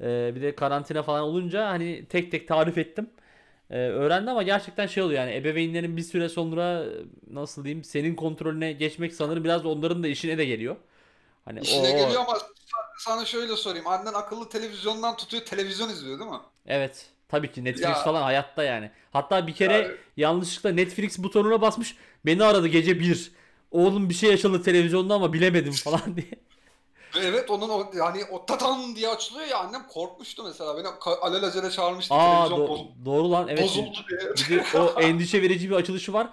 Speaker 2: e, bir de karantina falan olunca hani tek tek tarif ettim. E, öğrendi ama gerçekten şey oluyor yani ebeveynlerin bir süre sonra e, nasıl diyeyim senin kontrolüne geçmek sanırım biraz onların da işine de geliyor. Hani
Speaker 3: işine
Speaker 2: o-
Speaker 3: geliyor ama sana şöyle sorayım annen akıllı televizyondan tutuyor televizyon izliyor değil mi?
Speaker 2: Evet. Tabii ki Netflix
Speaker 3: Ya.
Speaker 2: falan hayatta yani. Hatta bir kere
Speaker 3: Yani-
Speaker 2: yanlışlıkla Netflix butonuna basmış. Beni aradı gece 1. Oğlum bir şey yaşadı televizyonda ama bilemedim falan diye.
Speaker 3: Ve Evet onun o yani o tatan diye açılıyor ya annem korkmuştu mesela beni ka- alelacele çağırmıştı
Speaker 2: Aa
Speaker 3: televizyon
Speaker 2: do-
Speaker 3: boz-
Speaker 2: doğru lan evet.
Speaker 3: bozuldu diye.
Speaker 2: Bir de o endişe verici bir açılışı var.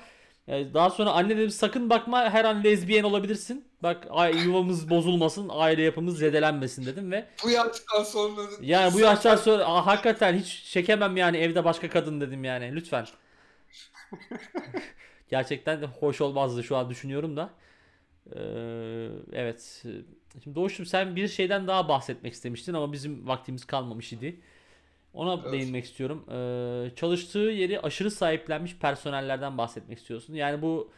Speaker 2: Yani daha sonra anne dedim sakın bakma her an lezbiyen olabilirsin. Bak ay- yuvamız bozulmasın, aile yapımız zedelenmesin dedim ve
Speaker 3: Bu yaştan sonra
Speaker 2: yani bu yaştan sonra aa, hakikaten hiç çekemem yani evde başka kadın dedim yani lütfen. Gerçekten hoş olmazdı şu an düşünüyorum da. Ee, evet Şimdi Doğuş'um sen bir şeyden daha bahsetmek istemiştin ama bizim vaktimiz kalmamış idi. Ona
Speaker 3: Evet.
Speaker 2: değinmek istiyorum. Ee, çalıştığı yeri aşırı sahiplenmiş personellerden bahsetmek istiyorsun. Yani bu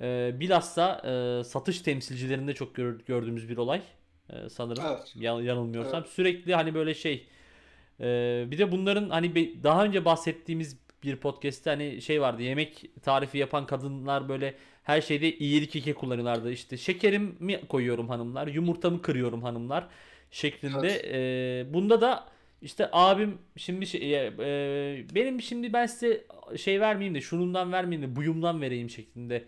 Speaker 2: e, bilhassa e, satış temsilcilerinde çok gör- gördüğümüz bir olay e, sanırım.
Speaker 3: Evet.
Speaker 2: Ya- yanılmıyorsam.
Speaker 3: Evet.
Speaker 2: Sürekli hani böyle şey e, bir de bunların hani daha önce bahsettiğimiz bir podcast'te hani şey vardı. Yemek tarifi yapan kadınlar böyle her şeyde iyilik eke kullanıyorlardı. İşte şekerimi koyuyorum hanımlar, yumurtamı kırıyorum hanımlar şeklinde. E, bunda da işte abim şimdi şey, e, e, benim şimdi ben size şey vermeyeyim de şunundan vermeyeyim de buyumdan vereyim şeklinde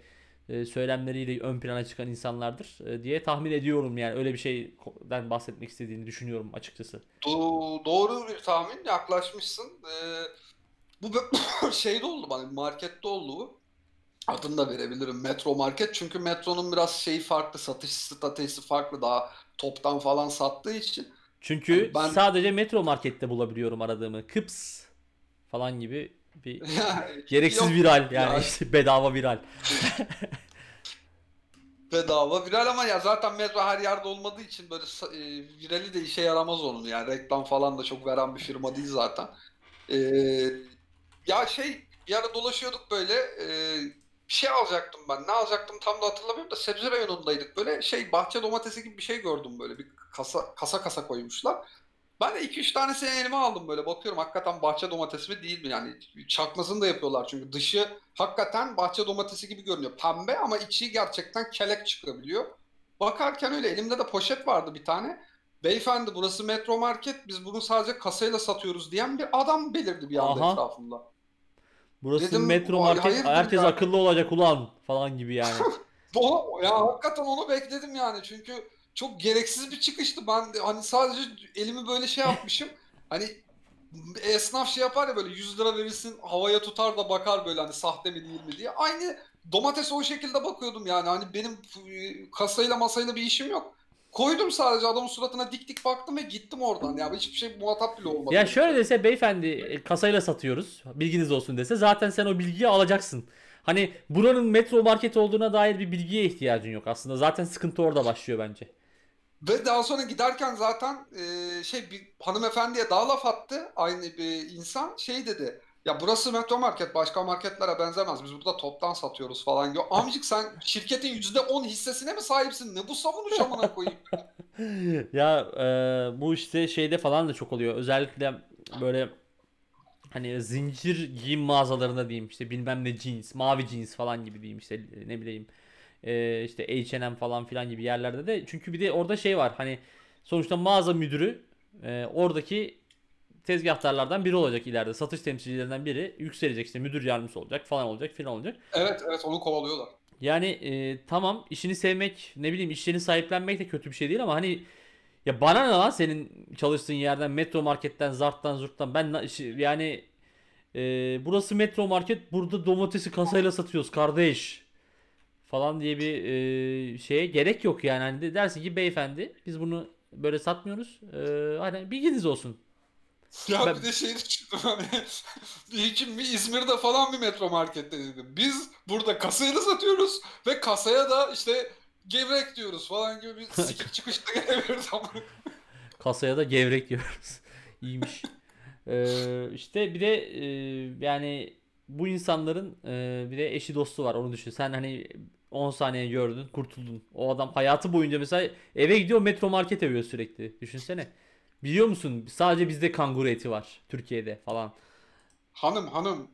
Speaker 2: e, söylemleriyle ön plana çıkan insanlardır e, diye tahmin ediyorum yani öyle bir şeyden bahsetmek istediğini düşünüyorum açıkçası.
Speaker 3: Do- doğru bir tahmin yaklaşmışsın. Ee, bu şeyde oldu bana markette oldu bu. Adını da verebilirim. Metro Market. Çünkü Metro'nun biraz şeyi farklı. Satış stratejisi farklı. Daha toptan falan sattığı için.
Speaker 2: Çünkü
Speaker 3: Ben-
Speaker 2: sadece Metro Market'te bulabiliyorum aradığımı. Kıps falan gibi bir gereksiz
Speaker 3: Yok,
Speaker 2: viral yani
Speaker 3: ya.
Speaker 2: işte bedava viral.
Speaker 3: bedava viral ama ya zaten Metro her yerde olmadığı için böyle e, virali de işe yaramaz onun yani. Reklam falan da çok veren bir firma değil zaten. Ee, ya şey bir ara dolaşıyorduk böyle e, bir şey alacaktım ben. Ne alacaktım tam da hatırlamıyorum da sebze reyonundaydık. Böyle şey bahçe domatesi gibi bir şey gördüm böyle bir kasa kasa kasa koymuşlar. Ben de 2-3 tanesini elime aldım böyle bakıyorum hakikaten bahçe domatesi mi değil mi yani çakmasını da yapıyorlar çünkü dışı hakikaten bahçe domatesi gibi görünüyor pembe ama içi gerçekten kelek çıkabiliyor. Bakarken öyle elimde de poşet vardı bir tane. Beyefendi burası Metro Market biz bunu sadece kasayla satıyoruz diyen bir adam belirdi bir anda
Speaker 2: Aha.
Speaker 3: etrafımda.
Speaker 2: Burası
Speaker 3: Dedim,
Speaker 2: Metro
Speaker 3: "Vay,
Speaker 2: Market herkes
Speaker 3: ya?"
Speaker 2: akıllı olacak ulan falan gibi yani.
Speaker 3: Onu, ya hakikaten onu bekledim yani çünkü çok gereksiz bir çıkıştı. Ben de hani sadece elimi böyle şey yapmışım. Hani esnaf şey yapar ya böyle 100 lira verirsin havaya tutar da bakar böyle hani sahte mi değil mi diye. Aynı domatese o şekilde bakıyordum yani hani benim e, kasayla masayla bir işim yok. Koydum sadece adamın suratına dik dik baktım ve gittim oradan. Ya hiçbir şey muhatap bile olmadı.
Speaker 2: Ya şöyle dese beyefendi e, kasayla satıyoruz. Bilginiz olsun dese zaten sen o bilgiyi alacaksın. Hani buranın metro market olduğuna dair bir bilgiye ihtiyacın yok aslında. Zaten sıkıntı orada başlıyor bence.
Speaker 3: Ve daha sonra giderken zaten e, şey bir hanımefendiye daha laf attı aynı bir insan şey dedi. Ya burası Metro Market başka marketlere benzemez. Biz burada toptan satıyoruz falan diyor. Amcık sen şirketin %10 hissesine mi sahipsin? Ne bu savunuş amına koyayım?
Speaker 2: Ya e, bu işte şeyde falan da çok oluyor. Özellikle böyle hani zincir giyim mağazalarında diyeyim işte bilmem ne jeans, mavi jeans falan gibi diyeyim işte ne bileyim e, işte H&M falan filan gibi yerlerde de çünkü bir de orada şey var hani sonuçta mağaza müdürü e, oradaki tezgahtarlardan biri olacak ileride satış temsilcilerinden biri yükselecek işte müdür yardımcısı olacak falan olacak filan olacak.
Speaker 3: Evet evet onu kovalıyorlar.
Speaker 2: Yani e, tamam işini sevmek ne bileyim işlerini sahiplenmek de kötü bir şey değil ama hani ya bana ne lan senin çalıştığın yerden metro marketten zarttan zurttan ben yani e, burası metro market burada domatesi kasayla satıyoruz kardeş falan diye bir e, şeye gerek yok yani hani de dersin ki beyefendi biz bunu böyle satmıyoruz E, hani bilginiz olsun
Speaker 3: Ya
Speaker 2: Ben-
Speaker 3: bir de şey düşündüm hani bir kim bir İzmir'de falan bir Metro Market'te dedim. Biz burada kasayla satıyoruz ve kasaya da işte gevrek diyoruz falan gibi bir sikik çıkışta gelebiliriz ama.
Speaker 2: Kasaya da gevrek diyoruz. İyiymiş. Ee, işte bir de e, yani bu insanların e, bir de eşi dostu var onu düşün. Sen hani 10 saniye gördün kurtuldun. O adam hayatı boyunca mesela eve gidiyor metro market övüyor sürekli. Düşünsene. Biliyor musun sadece bizde kanguru eti var Türkiye'de falan.
Speaker 3: Hanım hanım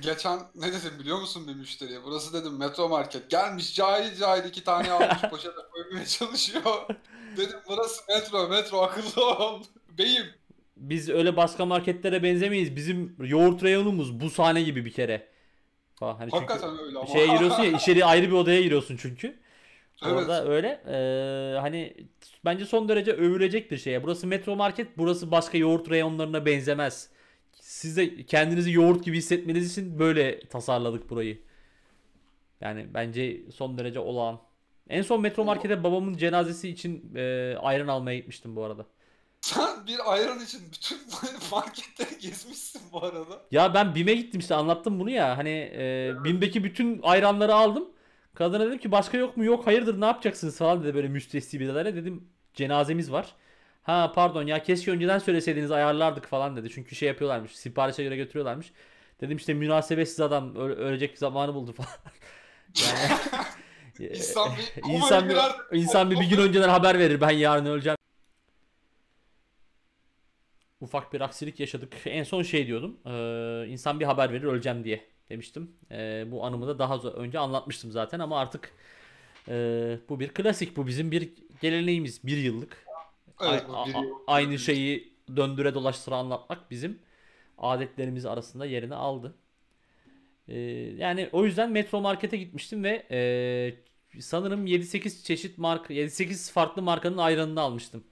Speaker 3: geçen ne dedim biliyor musun bir müşteriye? Burası dedim Metro Market. Gelmiş cahil cahil iki tane almış poşete koymaya çalışıyor. Dedim burası metro metro akıllı ol. Beyim.
Speaker 2: Biz öyle başka marketlere benzemeyiz. Bizim yoğurt reyonumuz bu sahne gibi bir kere. Falan. Hani
Speaker 3: Hakikaten öyle ama.
Speaker 2: şeye giriyorsun ya içeri ayrı bir odaya giriyorsun çünkü.
Speaker 3: Evet.
Speaker 2: Orada öyle. Ee, hani bence son derece övülecek bir şey. Burası metro market, burası başka yoğurt reyonlarına benzemez. Siz de kendinizi yoğurt gibi hissetmeniz için böyle tasarladık burayı. Yani bence son derece olağan. En son metro markete babamın cenazesi için e, ayran almaya gitmiştim bu arada.
Speaker 3: Sen bir ayran için bütün marketleri gezmişsin bu arada.
Speaker 2: Ya ben BİM'e gittim işte anlattım bunu ya. Hani e, BİM'deki bütün ayranları aldım. Kadına dedim ki başka yok mu? Yok hayırdır ne yapacaksınız falan dedi böyle müstesni bir adayla. Dedim cenazemiz var. Ha pardon ya keşke önceden söyleseydiniz ayarlardık falan dedi. Çünkü şey yapıyorlarmış. Siparişe göre götürüyorlarmış. Dedim işte münasebetsiz adam öle- ölecek zamanı buldu falan. Yani
Speaker 3: İnsan bir,
Speaker 2: İnsan bir, insan bir, bir gün önceden haber verir ben yarın öleceğim. Ufak bir aksilik yaşadık. En son şey diyordum. Ee, insan bir haber verir öleceğim diye demiştim. Ee, bu anımı da daha önce anlatmıştım zaten ama artık e, bu bir klasik. Bu bizim bir geleneğimiz. Bir yıllık.
Speaker 3: Evet,
Speaker 2: A-
Speaker 3: bir yıl-
Speaker 2: aynı şeyi döndüre dolaştıra anlatmak bizim adetlerimiz arasında yerini aldı. Ee, yani o yüzden Metro Market'e gitmiştim ve e, sanırım 7-8 çeşit marka 7-8 farklı markanın ayranını almıştım.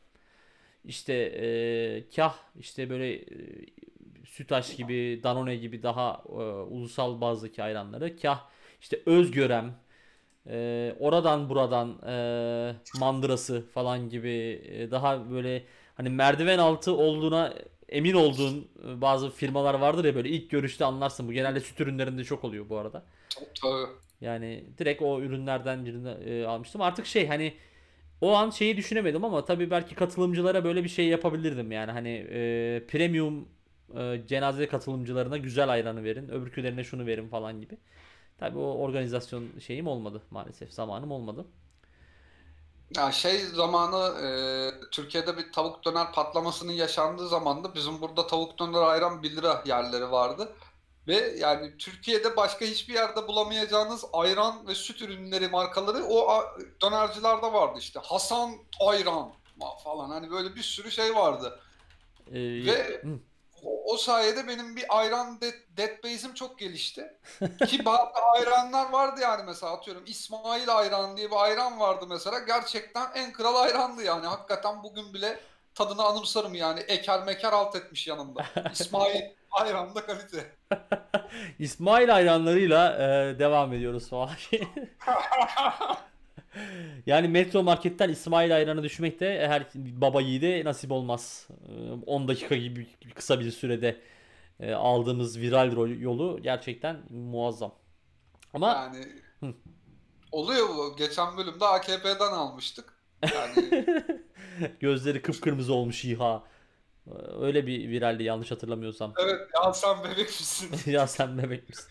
Speaker 2: İşte e, kah işte böyle e, Sütaş gibi, Danone gibi daha e, ulusal bazdaki ayranları, kah işte Özgörem, e, oradan buradan e, mandırası falan gibi e, daha böyle hani merdiven altı olduğuna emin olduğun e, bazı firmalar vardır ya böyle ilk görüşte anlarsın. Bu genelde süt ürünlerinde çok oluyor bu arada.
Speaker 3: Tabii.
Speaker 2: Yani direkt o ürünlerden birini e, almıştım. Artık şey hani o an şeyi düşünemedim ama tabii belki katılımcılara böyle bir şey yapabilirdim. Yani hani e, premium e, cenaze katılımcılarına güzel ayranı verin, öbürkülerine şunu verin falan gibi. Tabii o organizasyon şeyim olmadı maalesef. Zamanım olmadı.
Speaker 3: Ya şey zamanı e, Türkiye'de bir tavuk döner patlamasının yaşandığı zamanda bizim burada tavuk döner ayran 1 lira yerleri vardı. Ve yani Türkiye'de başka hiçbir yerde bulamayacağınız ayran ve süt ürünleri markaları o dönercilerde vardı işte. Hasan Ayran falan hani böyle bir sürü şey vardı.
Speaker 2: E,
Speaker 3: Ve
Speaker 2: hı.
Speaker 3: O, o sayede benim bir ayran de, deadbase'im çok gelişti. Ki bazı ayranlar vardı yani mesela atıyorum İsmail ayran diye bir ayran vardı mesela. Gerçekten en kral ayrandı yani. Hakikaten bugün bile tadını anımsarım yani. Eker meker alt etmiş yanında. İsmail ayran da kalite.
Speaker 2: İsmail hayranlarıyla e, devam ediyoruz falan. Yani Metro Market'ten İsmail ayranı düşmek de her baba yiğide nasip olmaz. E, 10 dakika gibi kısa bir sürede e, aldığımız viral yolu gerçekten muazzam. Ama
Speaker 3: Yani
Speaker 2: Hı.
Speaker 3: oluyor bu. Geçen bölümde AKP'den almıştık. Yani
Speaker 2: gözleri kıpkırmızı olmuş İHA. E, Öyle bir viraldi yanlış hatırlamıyorsam.
Speaker 3: evet ya sen bebek misin?
Speaker 2: ya sen bebek misin?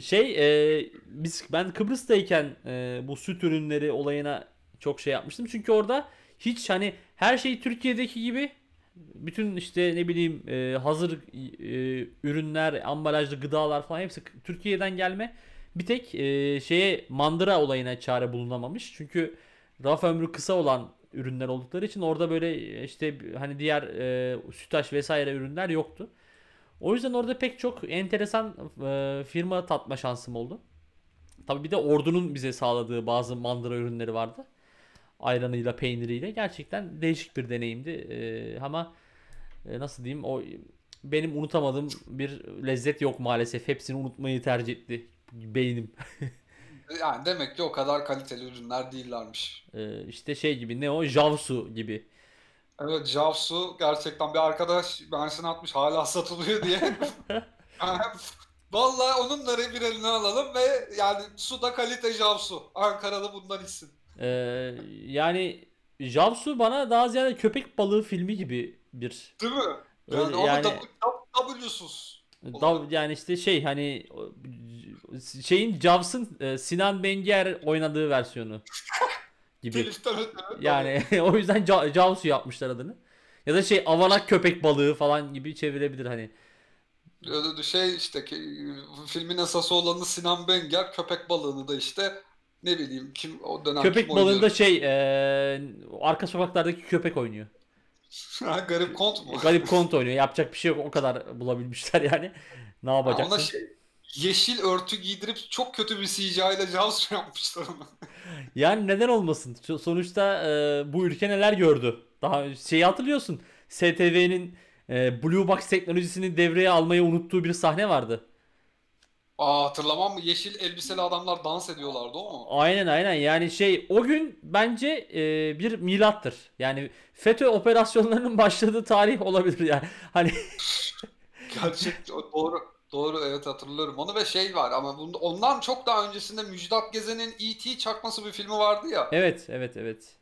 Speaker 2: Şey e, biz ben Kıbrıs'tayken e, bu süt ürünleri olayına çok şey yapmıştım. Çünkü orada hiç hani her şey Türkiye'deki gibi bütün işte ne bileyim e, hazır e, ürünler, ambalajlı gıdalar falan hepsi Türkiye'den gelme. Bir tek e, şeye mandıra olayına çare bulunamamış. Çünkü raf ömrü kısa olan ürünler oldukları için orada böyle işte hani diğer e, sütaş vesaire ürünler yoktu. O yüzden orada pek çok enteresan e, firma tatma şansım oldu. Tabii bir de ordunun bize sağladığı bazı mandıra ürünleri vardı. Ayranıyla, peyniriyle. Gerçekten değişik bir deneyimdi. E, ama e, nasıl diyeyim o benim unutamadığım bir lezzet yok maalesef. Hepsini unutmayı tercih etti beynim.
Speaker 3: Yani demek ki o kadar kaliteli ürünler değillermiş.
Speaker 2: E, işte şey gibi ne o? Javsu gibi.
Speaker 3: Evet Javsu gerçekten bir arkadaş bensini atmış hala satılıyor diye. Yani Vallahi onunları bir eline alalım ve yani suda kalite Javsu. Ankaralı bundan içsin.
Speaker 2: E, yani Javsu bana daha ziyade köpek balığı filmi gibi bir
Speaker 3: Değil mi?
Speaker 2: Öyle
Speaker 3: Yani
Speaker 2: yani-
Speaker 3: W- W'suz.
Speaker 2: Dav- yani işte şey hani şeyin Jaws'ın e, Sinan Benger oynadığı versiyonu gibi. Yani o yüzden Ja- Jaws'u yapmışlar adını. Ya da şey avanak köpek balığı falan gibi çevirebilir hani.
Speaker 3: Şey işte filmin esası olanı Sinan Benger, köpek balığını da işte ne bileyim kim o dönem
Speaker 2: Köpek
Speaker 3: kim
Speaker 2: balığında
Speaker 3: oynuyor?
Speaker 2: şey e, arka sokaklardaki köpek oynuyor.
Speaker 3: Garip kont mu?
Speaker 2: Garip kont oynuyor. Yapacak bir şey yok. O kadar bulabilmişler yani. Ne yapacaksın?
Speaker 3: ona şey yeşil örtü giydirip çok kötü bir CGI ile Javsu yapmışlar onu.
Speaker 2: Yani neden olmasın? Sonuçta e, bu ülke neler gördü? Daha şeyi hatırlıyorsun. STV'nin e, Blue Box teknolojisini devreye almayı unuttuğu bir sahne vardı.
Speaker 3: Aa hatırlamam mı? Yeşil elbiseli adamlar dans ediyorlardı o mu?
Speaker 2: Aynen aynen yani şey o gün bence e, bir milattır. Yani FETÖ operasyonlarının başladığı tarih olabilir yani. Hani
Speaker 3: Gerçek doğru. Doğru evet hatırlıyorum onu ve şey var ama bunda, ondan çok daha öncesinde Müjdat Gezen'in E.T. çakması bir filmi vardı ya.
Speaker 2: evet evet evet.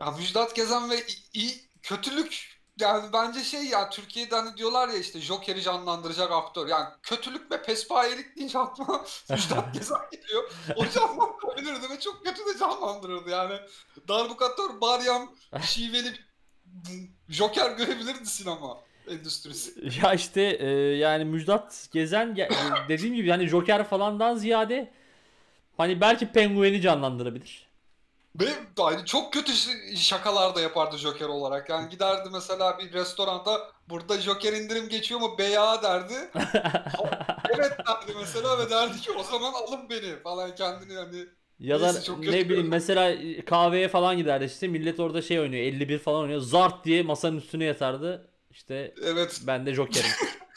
Speaker 3: Ya Müjdat Gezen ve i- iyi kötülük yani bence şey ya Türkiye'de hani diyorlar ya işte Joker'i canlandıracak aktör. Yani kötülük ve pespayelik deyince aklıma Müjdat Gezen geliyor. O canlandırabilirdi ve çok kötü de canlandırırdı yani. Darbukatör, Baryam, şiveli Joker görebilirdi sinema endüstrisi.
Speaker 2: Ya işte e, yani Müjdat Gezen ge- dediğim gibi yani Joker falandan ziyade hani belki Penguin'i canlandırabilir.
Speaker 3: Ve yani çok kötü şakalar da yapardı Joker olarak. Yani giderdi mesela bir restoranda burada Joker indirim geçiyor mu beya derdi. evet derdi mesela ve derdi ki o zaman alın beni falan kendini yani.
Speaker 2: Ya da ne bileyim
Speaker 3: görünüyor.
Speaker 2: mesela e, kahveye falan giderdi işte millet orada şey oynuyor 51 falan oynuyor zart diye masanın üstüne yatardı işte
Speaker 3: Evet.
Speaker 2: ben de Joker'im.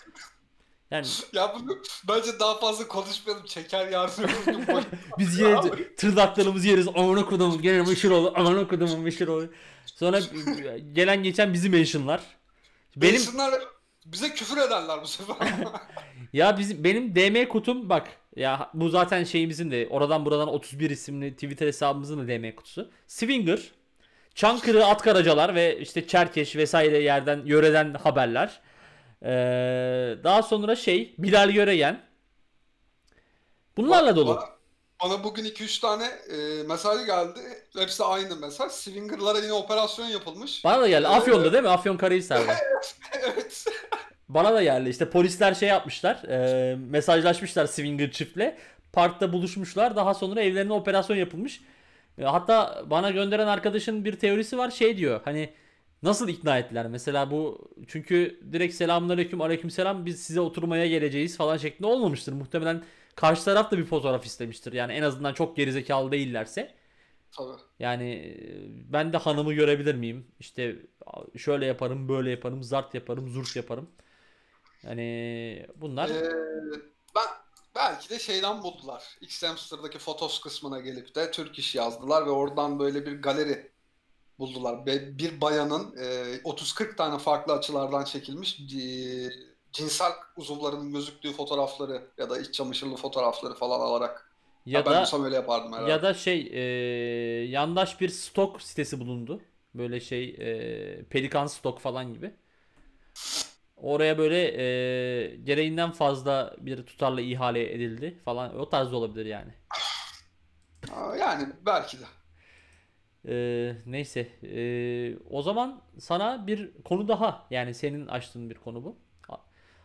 Speaker 2: Yani
Speaker 3: Ya bunu bence daha fazla konuşmayalım. Çeker yardım
Speaker 2: biz yine tırnaklarımızı yeriz amına kodumun gene meşhur olur amına kodumun meşhur olur. Sonra gelen geçen bizi mentionlar. Benim
Speaker 3: Benim... bize küfür ederler bu sefer.
Speaker 2: Ya bizim benim DM kutum bak ya bu zaten şeyimizin de oradan buradan 31 isimli Twitter hesabımızın da DM kutusu. Swinger, Çankırı at karacalar ve işte Çerkeş vesaire yerden yöreden haberler. Ee, daha sonra şey Bilal Göreyen. Bunlarla dolu.
Speaker 3: Bana, bana bugün 2-3 tane e, mesaj geldi. Hepsi aynı mesaj. Swinger'lara yine operasyon yapılmış.
Speaker 2: Bana da geldi. Afyon'da değil mi? Afyon Karahisar'da.
Speaker 3: evet.
Speaker 2: Bana da geldi. İşte polisler şey yapmışlar. e, mesajlaşmışlar Swinger çiftle. Parkta buluşmuşlar. Daha sonra evlerine operasyon yapılmış. E, hatta bana gönderen arkadaşın bir teorisi var. Şey diyor. Hani nasıl ikna ettiler? Mesela bu çünkü direkt selamünaleyküm aleykümselam biz size oturmaya geleceğiz falan şeklinde olmamıştır. Muhtemelen karşı taraf da bir fotoğraf istemiştir. Yani en azından çok gerizekalı değillerse.
Speaker 3: Tabii.
Speaker 2: Yani e, ben de hanımı görebilir miyim? İşte şöyle yaparım, böyle yaparım, zart yaparım, zurt yaparım. Yani bunlar
Speaker 3: Ee, belki de şeyden buldular. X-Hamster'daki fotos kısmına gelip de Türk iş yazdılar ve oradan böyle bir galeri buldular. Bir bayanın e, 30-40 tane farklı açılardan çekilmiş e, cinsel uzuvlarının gözüktüğü fotoğrafları ya da iç çamaşırlı fotoğrafları falan alarak.
Speaker 2: ya
Speaker 3: Ya ben
Speaker 2: da
Speaker 3: olsam öyle yapardım herhalde.
Speaker 2: ya da şey e, yandaş bir stok sitesi bulundu. Böyle şey e, Pelikan stok falan gibi. Oraya böyle e, gereğinden fazla bir tutarla ihale edildi falan. O tarz olabilir yani.
Speaker 3: Yani belki de.
Speaker 2: Ee, neyse. Ee, o zaman sana bir konu daha yani senin açtığın bir konu bu.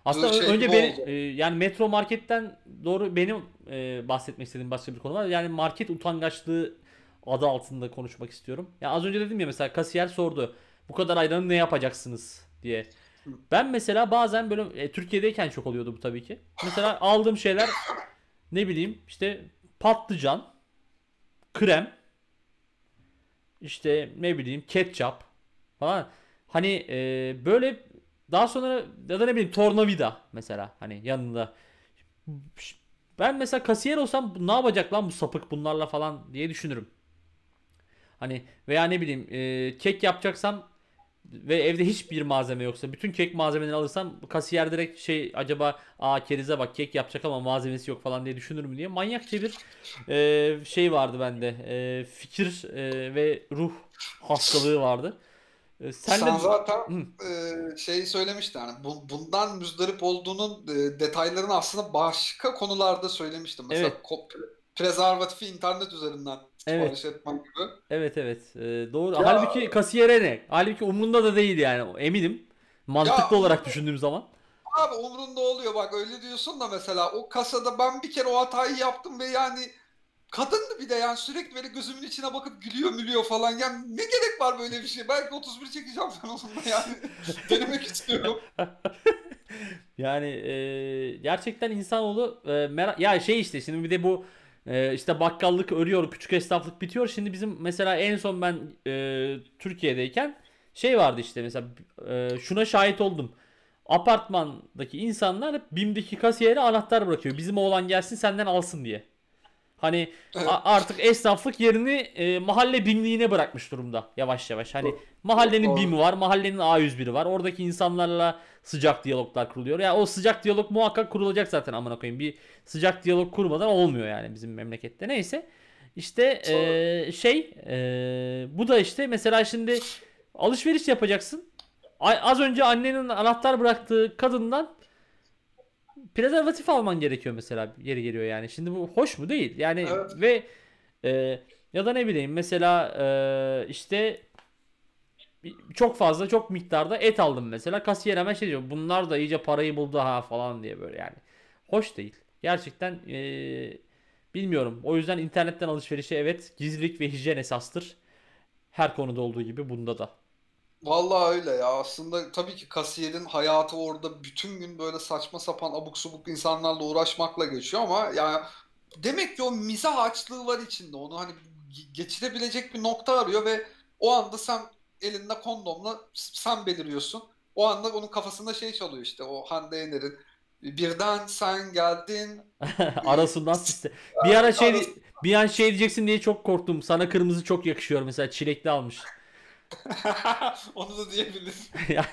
Speaker 2: Aslında
Speaker 3: Şey
Speaker 2: önce beni
Speaker 3: oldu.
Speaker 2: e, yani Metro Market'ten doğru benim e, bahsetmek istediğim başka bir konu var. Yani market utangaçlığı adı altında konuşmak istiyorum. Ya az önce dedim ya mesela kasiyer sordu. Bu kadar ayranı ne yapacaksınız diye. Ben mesela bazen böyle e, Türkiye'deyken çok oluyordu bu tabii ki. Mesela aldığım şeyler ne bileyim işte patlıcan, krem, işte ne bileyim ketçap falan. Hani e, böyle daha sonra ya da ne bileyim tornavida mesela hani yanında. Ben mesela kasiyer olsam ne yapacak lan bu sapık bunlarla falan diye düşünürüm. Hani veya ne bileyim e, kek yapacaksam ve evde hiçbir malzeme yoksa bütün kek malzemelerini alırsam kasiyer direkt şey acaba aa kerize bak kek yapacak ama malzemesi yok falan diye düşünürüm diye manyakça bir e, şey vardı bende e, fikir e, ve ruh hastalığı vardı. E, sen
Speaker 3: Sen
Speaker 2: de
Speaker 3: zaten
Speaker 2: Hı.
Speaker 3: e, şey söylemiştin yani bu, bundan müzdarip olduğunun e, detaylarını aslında başka konularda söylemiştim. Mesela
Speaker 2: Evet.
Speaker 3: prezervatifi internet üzerinden
Speaker 2: Evet.
Speaker 3: etmek gibi.
Speaker 2: evet evet e, doğru.
Speaker 3: Ya-
Speaker 2: Halbuki kasiyere ne? Halbuki umrunda da değil yani eminim. Mantıklı
Speaker 3: Ya-
Speaker 2: olarak düşündüğüm zaman.
Speaker 3: Abi umrunda oluyor bak öyle diyorsun da mesela o kasada ben bir kere o hatayı yaptım ve yani kadındı bir de yani sürekli böyle gözümün içine bakıp gülüyor mülüyor falan. Yani ne gerek var böyle bir şey? Belki 31 çekeceğim ben onunla yani. Denemek istiyorum.
Speaker 2: Yani e, gerçekten insanoğlu e, merak ya şey işte şimdi bir de bu e, işte bakkallık örüyor, küçük esnaflık bitiyor. Şimdi bizim mesela en son ben e, Türkiye'deyken şey vardı işte mesela e, şuna şahit oldum. Apartmandaki insanlar hep BİM'deki kasiyere anahtar bırakıyor. Bizim oğlan gelsin senden alsın diye. Hani
Speaker 3: Evet.
Speaker 2: artık esnaflık yerini e, mahalle BİM'liğine bırakmış durumda yavaş yavaş. Hani mahallenin
Speaker 3: Doğru.
Speaker 2: BİM'i var, mahallenin A101'i var. Oradaki insanlarla sıcak diyaloglar kuruluyor. Ya o sıcak diyalog muhakkak kurulacak zaten amına koyayım. Bir sıcak diyalog kurmadan olmuyor yani bizim memlekette. Neyse. İşte eee, şey eee, bu da işte mesela şimdi alışveriş yapacaksın. Az önce annenin anahtar bıraktığı kadından prezervatif alman gerekiyor mesela yeri geliyor yani. Şimdi bu hoş mu? Değil? Yani
Speaker 3: Evet.
Speaker 2: ve eee, ya da ne bileyim mesela eee, işte çok fazla çok miktarda et aldım mesela. Kasiyer hemen şey diyor bunlar da iyice parayı buldu ha falan diye böyle yani. Hoş değil. Gerçekten eee, bilmiyorum. O yüzden internetten alışverişe evet gizlilik ve hijyen esastır. Her konuda olduğu gibi bunda da
Speaker 3: Vallahi öyle ya. Aslında tabii ki kasiyerin hayatı orada bütün gün böyle saçma sapan abuk subuk insanlarla uğraşmakla geçiyor ama yani demek ki o mizah açlığı var içinde. Onu hani ge- geçirebilecek bir nokta arıyor ve o anda sen elinde kondomla sen beliriyorsun. O anda onun kafasında şey çalıyor işte o Hande Yener'in birden sen geldin.
Speaker 2: arasından siste bir ara şey bir an şey diyeceksin diye çok korktum sana kırmızı çok yakışıyor mesela çilekli almış
Speaker 3: Onu da diyebiliriz.
Speaker 2: Ya,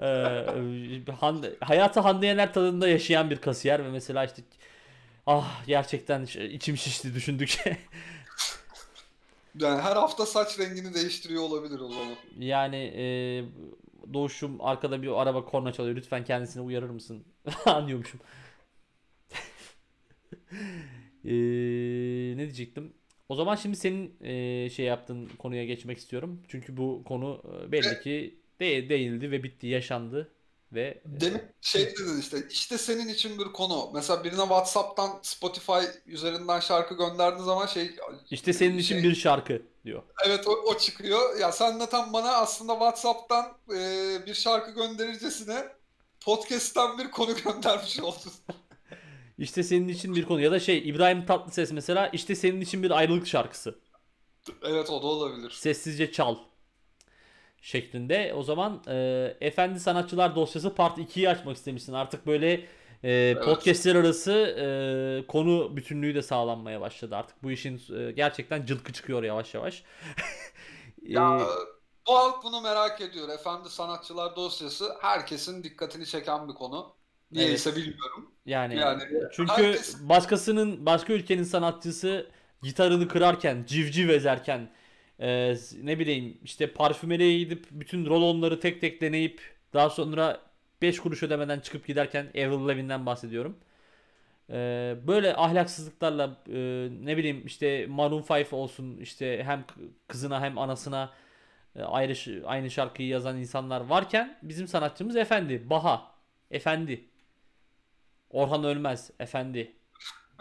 Speaker 2: eee, Hande, hayatı Hande Yener tadında yaşayan bir kasiyer ve mesela işte ah gerçekten içim şişti düşündükçe.
Speaker 3: Yani her hafta saç rengini değiştiriyor olabilir o zaman.
Speaker 2: Yani eee Doğuş'um arkada bir araba korna çalıyor. Lütfen kendisini uyarır mısın? Anlıyormuşum. Eee, ne diyecektim? O zaman şimdi senin eee, şey yaptığın konuya geçmek istiyorum. Çünkü bu konu e, belli ki de değildi ve bitti, yaşandı ve
Speaker 3: Demin şey dedin işte işte senin için bir konu. Mesela birine WhatsApp'tan Spotify üzerinden şarkı gönderdiğin zaman şey
Speaker 2: işte senin için
Speaker 3: şey-
Speaker 2: bir şarkı diyor.
Speaker 3: evet o, o çıkıyor. Ya sen de tam bana aslında WhatsApp'tan e, bir şarkı gönderircesine podcast'ten bir konu göndermiş oldun.
Speaker 2: İşte senin için bir konu ya da şey İbrahim Tatlıses mesela işte senin için bir ayrılık şarkısı.
Speaker 3: Evet o da olabilir.
Speaker 2: Sessizce çal şeklinde. O zaman e, Efendi Sanatçılar dosyası part 2'yi açmak istemişsin. Artık böyle e, podcastler arası e, konu bütünlüğü de sağlanmaya başladı. Artık bu işin e, gerçekten cılkı çıkıyor yavaş yavaş.
Speaker 3: Ya
Speaker 2: E,
Speaker 3: bu halk bunu merak ediyor. Efendi sanatçılar dosyası herkesin dikkatini çeken bir konu. Niyeyse bilmiyorum.
Speaker 2: Yani
Speaker 3: Yani
Speaker 2: çünkü
Speaker 3: herkes
Speaker 2: başkasının başka ülkenin sanatçısı gitarını kırarken, civciv ezerken e, ne bileyim işte parfümeriye gidip bütün rolonları tek tek deneyip daha sonra 5 kuruş ödemeden çıkıp giderken Avril Lavigne'den bahsediyorum. E, böyle ahlaksızlıklarla e, ne bileyim işte Maroon 5 olsun işte hem kızına hem anasına e, ayrı aynı şarkıyı yazan insanlar varken bizim sanatçımız efendi, Baha, efendi. Orhan Ölmez, efendi.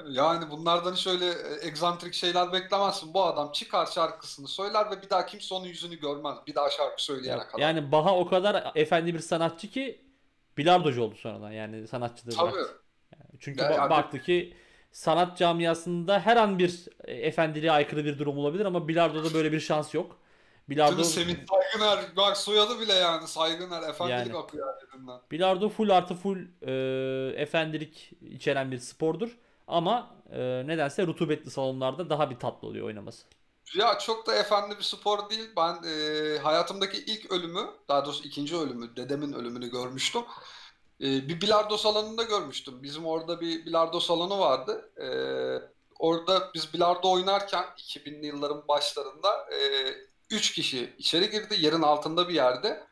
Speaker 3: Yani bunlardan şöyle e, egzantrik şeyler beklemezsin. Bu adam çıkar şarkısını söyler ve bir daha kimse onun yüzünü görmez. Bir daha şarkı söyleyene
Speaker 2: Ya-
Speaker 3: kadar.
Speaker 2: Yani Baha o kadar efendi bir sanatçı ki bilardocu oldu sonradan yani sanatçılığı
Speaker 3: Tabii.
Speaker 2: bıraktı. Çünkü ba-
Speaker 3: yani-
Speaker 2: baktı ki sanat camiasında her an bir e, efendiliğe aykırı bir durum olabilir ama bilardoda böyle bir şans yok. Bilardo?
Speaker 3: Semih Saygıner. Bak soyadı bile yani Saygıner. Efendilik
Speaker 2: Yani.
Speaker 3: akıyor elinden.
Speaker 2: bilardo full artı full e, efendilik içeren bir spordur. Ama e, nedense rutubetli salonlarda daha bir tatlı oluyor oynaması.
Speaker 3: Ya çok da efendi bir spor değil. Ben e, hayatımdaki ilk ölümü, daha doğrusu ikinci ölümü, dedemin ölümünü görmüştüm. E, bir bilardo salonunda görmüştüm. Bizim orada bir bilardo salonu vardı. E, orada biz bilardo oynarken 2000'li yılların başlarında e, üç kişi içeri girdi. Yerin altında bir yerde.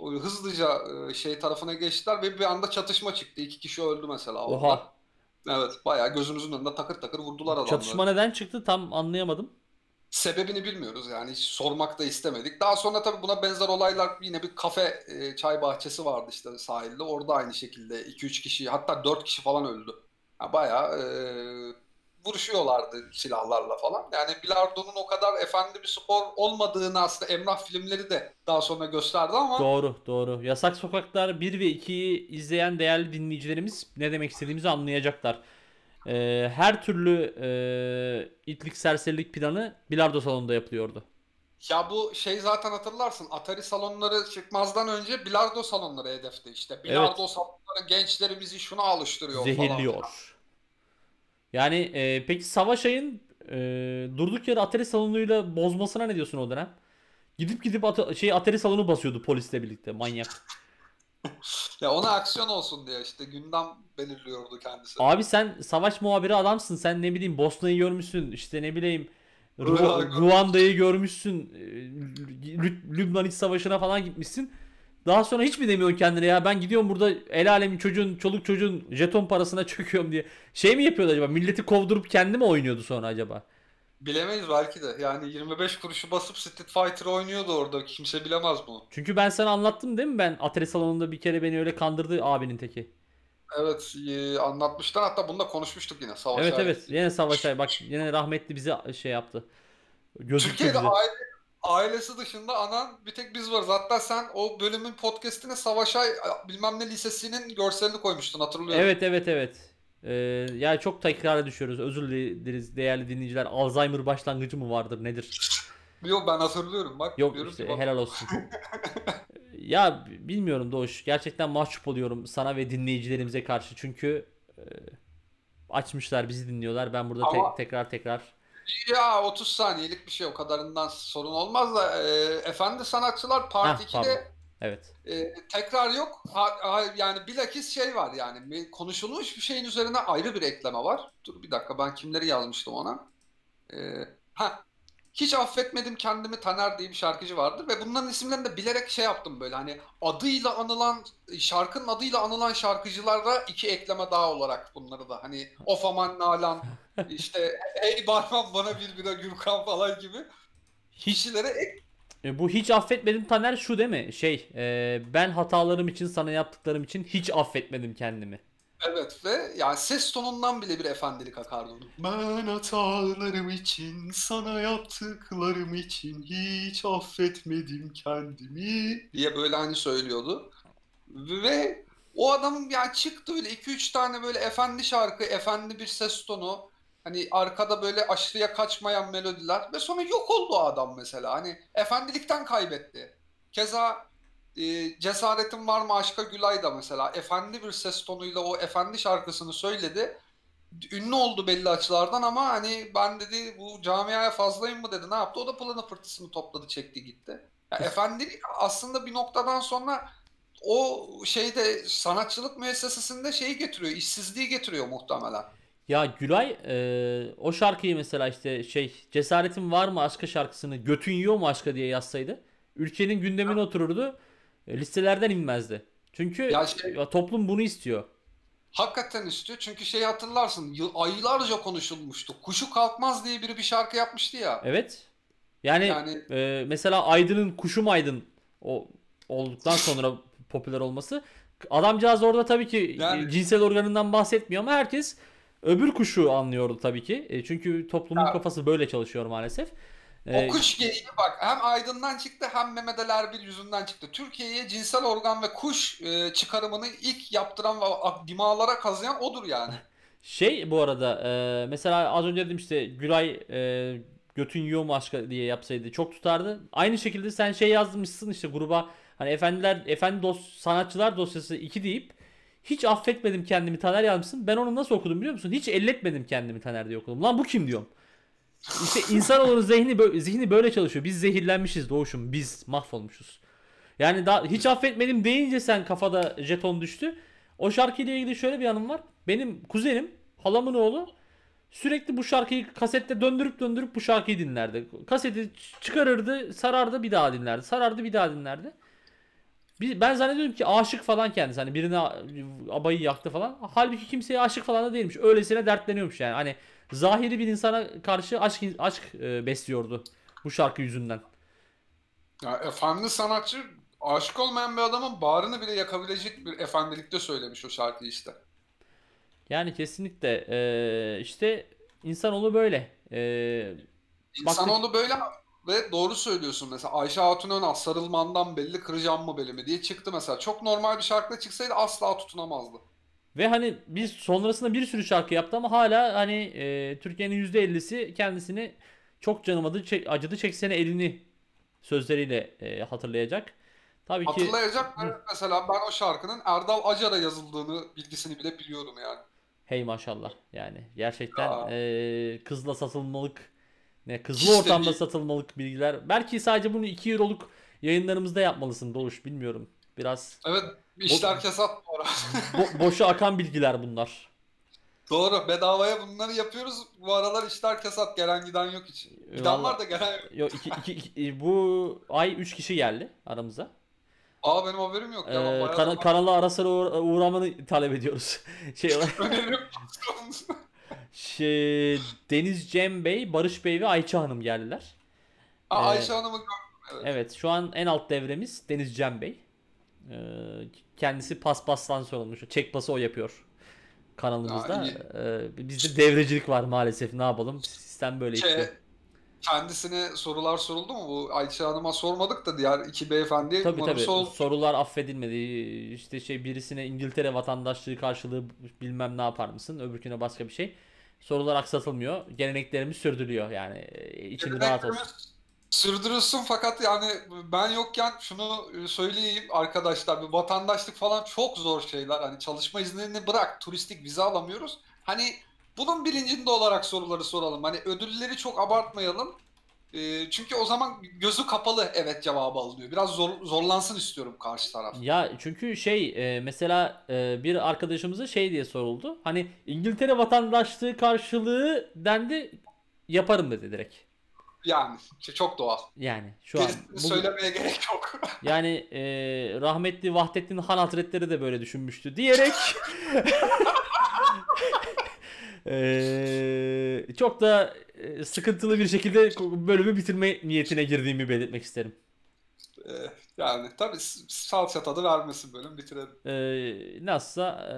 Speaker 3: Hızlıca e, şey tarafına geçtiler ve bir anda çatışma çıktı. İki kişi öldü mesela orada.
Speaker 2: Oha.
Speaker 3: Evet, bayağı gözümüzün önünde takır takır vurdular adamları.
Speaker 2: Çatışma neden çıktı tam anlayamadım.
Speaker 3: Sebebini bilmiyoruz yani hiç sormak da istemedik. Daha sonra tabii buna benzer olaylar yine bir kafe, e, çay bahçesi vardı işte sahilde. Orada aynı şekilde 2-3 kişi hatta 4 kişi falan öldü. Yani bayağı e, vuruşuyorlardı silahlarla falan. Yani bilardonun o kadar efendi bir spor olmadığını aslında Emrah filmleri de daha sonra gösterdi ama
Speaker 2: Doğru, doğru. Yasak Sokaklar 1 ve 2'yi izleyen değerli dinleyicilerimiz ne demek istediğimizi anlayacaklar. Ee, her türlü e, itlik serserilik planı bilardo salonunda yapılıyordu.
Speaker 3: ya bu şey zaten hatırlarsın Atari salonları çıkmazdan önce bilardo salonları hedefte işte. Bilardo salonları gençlerimizi şuna alıştırıyor falan.
Speaker 2: Zehirliyor. Yani e, peki Savaş Ay'ın e, durduk yere Atari salonuyla bozmasına ne diyorsun o dönem? Gidip gidip ata- şey Atari salonu basıyordu polisle birlikte manyak.
Speaker 3: Ya ona aksiyon olsun diye işte gündem belirliyordu kendisi.
Speaker 2: Abi sen savaş muhabiri adamsın. Sen ne bileyim Bosna'yı görmüşsün. İşte ne bileyim Ru-. Ruanda'yı görmüşsün. e, Lü- Lübnan İç Savaşı'na falan gitmişsin. Daha sonra hiç mi demiyorsun kendine ya ben gidiyorum burada el alemin çocuğun çoluk çocuğun jeton parasına çöküyorum diye. Şey mi yapıyordu acaba? Milleti kovdurup kendi mi oynuyordu sonra acaba?
Speaker 3: Bilemeyiz belki de. Yani 25 kuruşu basıp Street Fighter oynuyordu orada. Kimse bilemez bunu.
Speaker 2: Çünkü ben sana anlattım değil mi ben Atari salonunda bir kere beni öyle kandırdı abinin teki.
Speaker 3: Evet e, anlatmışlar. Hatta bunu da konuşmuştuk yine. Savaş
Speaker 2: Evet
Speaker 3: ailesi.
Speaker 2: evet yine Savaş Ay bak yine rahmetli bize şey yaptı. Gözüktü
Speaker 3: Türkiye'de
Speaker 2: bize.
Speaker 3: aile, ailesi dışında anan bir tek biz varız. Hatta sen o bölümün podcastine Savaşay bilmem ne lisesinin görselini koymuştun hatırlıyorum.
Speaker 2: Evet evet evet. Ee, ya çok tekrara düşüyoruz. Özür dileriz değerli dinleyiciler. Alzheimer başlangıcı mı vardır nedir?
Speaker 3: Yok ben hatırlıyorum bak.
Speaker 2: Yok işte
Speaker 3: ki bak-
Speaker 2: helal olsun. ya bilmiyorum Doğuş. Gerçekten mahcup oluyorum sana ve dinleyicilerimize karşı. Çünkü e, açmışlar bizi dinliyorlar. Ben burada
Speaker 3: Ama-
Speaker 2: tek- tekrar tekrar
Speaker 3: Ya 30 saniyelik bir şey o kadarından sorun olmaz da e, efendi sanatçılar Part
Speaker 2: Heh,
Speaker 3: 2'de
Speaker 2: pardon. evet.
Speaker 3: e, tekrar yok. Ha- ha- yani bilakis şey var yani bir konuşulmuş bir şeyin üzerine ayrı bir ekleme var. Dur bir dakika ben kimleri yazmıştım ona. E, ha hiç affetmedim kendimi Taner diye bir şarkıcı vardır ve bunların isimlerini de bilerek şey yaptım böyle hani adıyla anılan şarkının adıyla anılan şarkıcılarda iki ekleme daha olarak bunları da hani Of Aman Nalan işte Ey Barman bana bir bira Gürkan falan gibi kişilere ek
Speaker 2: e, bu hiç affetmedim Taner şu değil mi? Şey e, ben hatalarım için sana yaptıklarım için hiç affetmedim kendimi.
Speaker 3: Evet ve yani ses tonundan bile bir efendilik akardı onun. Ben hatalarım için, sana yaptıklarım için hiç affetmedim kendimi diye böyle hani söylüyordu. Ve o adamın yani çıktı öyle 2-3 tane böyle efendi şarkı, efendi bir ses tonu. Hani arkada böyle aşırıya kaçmayan melodiler ve sonra yok oldu o adam mesela. Hani efendilikten kaybetti. Keza e, Cesaretin Var mı Aşka Gülay da mesela efendi bir ses tonuyla o efendi şarkısını söyledi. Ünlü oldu belli açılardan ama hani ben dedi bu camiaya fazlayım mı dedi ne yaptı? O da pılını pırtısını topladı çekti gitti. Ya efendilik aslında bir noktadan sonra o şeyde sanatçılık müessesesinde şeyi getiriyor, işsizliği getiriyor muhtemelen.
Speaker 2: Ya Gülay e, o şarkıyı mesela işte şey Cesaretin Var mı Aşka şarkısını Götün Yiyor mu Aşka diye yazsaydı ülkenin gündemine otururdu listelerden inmezdi. Çünkü
Speaker 3: Ya şey-
Speaker 2: ya toplum bunu istiyor.
Speaker 3: Hakikaten istiyor çünkü şeyi hatırlarsın aylarca konuşulmuştu. Kuşu Kalkmaz diye biri bir şarkı yapmıştı ya.
Speaker 2: Evet. Yani,
Speaker 3: Yani
Speaker 2: e, mesela Aydın'ın Kuşum Aydın o olduktan sonra popüler olması adamcağız orada tabii ki
Speaker 3: Yani-
Speaker 2: e, cinsel organından bahsetmiyor ama herkes öbür kuşu anlıyordu tabii ki. E, çünkü toplumun
Speaker 3: Ya.
Speaker 2: kafası böyle çalışıyor maalesef.
Speaker 3: O
Speaker 2: E,
Speaker 3: kuş geyiği bak hem Aydın'dan çıktı hem Mehmet Ali Erbil yüzünden çıktı. Türkiye'ye cinsel organ ve kuş e, çıkarımını ilk yaptıran ve dimağlara kazıyan odur yani.
Speaker 2: Şey bu arada e, mesela az önce dedim işte Gülay e, götün yiyor mu aşka diye yapsaydı çok tutardı. Aynı şekilde sen şey yazmışsın işte gruba hani efendiler efendi dos sanatçılar dosyası 2 deyip hiç affetmedim kendimi Taner yazmışsın. Ben onu nasıl okudum biliyor musun? Hiç elletmedim kendimi Taner diye okudum. Lan bu kim diyorum. İşte insanoğlunun zihni böyle, zihni böyle çalışıyor. Biz zehirlenmişiz doğuşum. Biz mahvolmuşuz. Yani daha hiç affetmedim deyince sen kafada jeton düştü. O şarkıyla ilgili şöyle bir anım var. Benim kuzenim, halamın oğlu sürekli bu şarkıyı kasette döndürüp döndürüp bu şarkıyı dinlerdi. Kaseti çıkarırdı, sarardı bir daha dinlerdi. Sarardı bir daha dinlerdi. Ben zannediyorum ki aşık falan kendisi. Hani birine abayı yaktı falan. Halbuki kimseye aşık falan da değilmiş. Öylesine dertleniyormuş yani. Hani zahiri bir insana karşı aşk aşk e, besliyordu bu şarkı yüzünden.
Speaker 3: Ya efendi sanatçı aşık olmayan bir adamın bağrını bile yakabilecek bir efendilikte söylemiş o şarkıyı işte.
Speaker 2: Yani kesinlikle e, işte insanoğlu böyle. E,
Speaker 3: İnsanoğlu böyle ve doğru söylüyorsun mesela Ayşe Hatun Önal sarılmandan belli kıracağım mı belimi diye çıktı mesela. Çok normal bir şarkıda çıksaydı asla tutunamazdı.
Speaker 2: Ve hani biz sonrasında bir sürü şarkı yaptı ama hala hani e, Türkiye'nin %50'si kendisini çok canım acıdı, çek, acıdı çeksene elini sözleriyle e, hatırlayacak. Tabii ki
Speaker 3: Hatırlayacak ve mesela ben o şarkının Erdal Acar'a yazıldığını bilgisini bile biliyorum yani.
Speaker 2: hey maşallah yani gerçekten
Speaker 3: Ya.
Speaker 2: e, kızla satılmalık ne kızlı
Speaker 3: İşte
Speaker 2: ortamda
Speaker 3: bir-
Speaker 2: satılmalık bilgiler. Belki sadece bunu 2 euroluk yayınlarımızda yapmalısın Doğuş bilmiyorum. Biraz
Speaker 3: Evet işler kesat bu ara.
Speaker 2: bo- boşa akan bilgiler bunlar.
Speaker 3: Doğru. Bedavaya bunları yapıyoruz. Bu aralar işler kesat. Gelen giden yok hiç. Giden var da gelen yok.
Speaker 2: Yo, iki, iki, iki- bu ay 3 kişi geldi aramıza.
Speaker 3: Aa benim haberim yok.
Speaker 2: Ee,
Speaker 3: Ya, bayağı
Speaker 2: kana-
Speaker 3: da-
Speaker 2: kanala ara sıra uğra- uğramanı talep ediyoruz. şey,
Speaker 3: Önerim.
Speaker 2: şey, Deniz Cem Bey, Barış Bey ve Ayça Hanım geldiler.
Speaker 3: Aa,
Speaker 2: Ee,
Speaker 3: Ayşe Hanım'ı. Evet
Speaker 2: şu an en alt devremiz Deniz Cem Bey. Ee, kendisi paspastan sorulmuş. Çek pası o yapıyor kanalımızda. Ee, bizde devrecilik var maalesef ne yapalım. Sistem böyle
Speaker 3: Şey,
Speaker 2: işliyor.
Speaker 3: kendisine sorular soruldu mu? Bu Ayşe Hanım'a sormadık da diğer iki beyefendiye
Speaker 2: Tabii tabii
Speaker 3: sol-
Speaker 2: sorular affedilmedi. İşte şey birisine İngiltere vatandaşlığı karşılığı bilmem ne yapar mısın? Öbürküne başka bir şey. Sorular aksatılmıyor. Geleneklerimiz sürdürülüyor yani. Ee, için rahat olsun.
Speaker 3: Sürdürülsün fakat yani ben yokken şunu söyleyeyim arkadaşlar bir vatandaşlık falan çok zor şeyler. Hani çalışma iznini bırak turistik vize alamıyoruz. Hani bunun bilincinde olarak soruları soralım. Hani ödülleri çok abartmayalım. Ee, çünkü o zaman gözü kapalı evet cevabı alınıyor. Biraz zor, zorlansın istiyorum karşı taraf.
Speaker 2: Ya çünkü şey e, mesela e, bir arkadaşımıza şey diye soruldu. Hani İngiltere vatandaşlığı karşılığı dendi yaparım dedi direkt.
Speaker 3: Yani işte çok doğal.
Speaker 2: Yani şu an bugün-
Speaker 3: söylemeye gerek yok.
Speaker 2: yani e, rahmetli Vahdettin Han Hazretleri de böyle düşünmüştü diyerek e, çok da e, sıkıntılı bir şekilde bölümü bitirme niyetine girdiğimi belirtmek isterim.
Speaker 3: Ee, yani tabii s- salça tadı vermesin bölüm bitirelim.
Speaker 2: E, nasılsa e,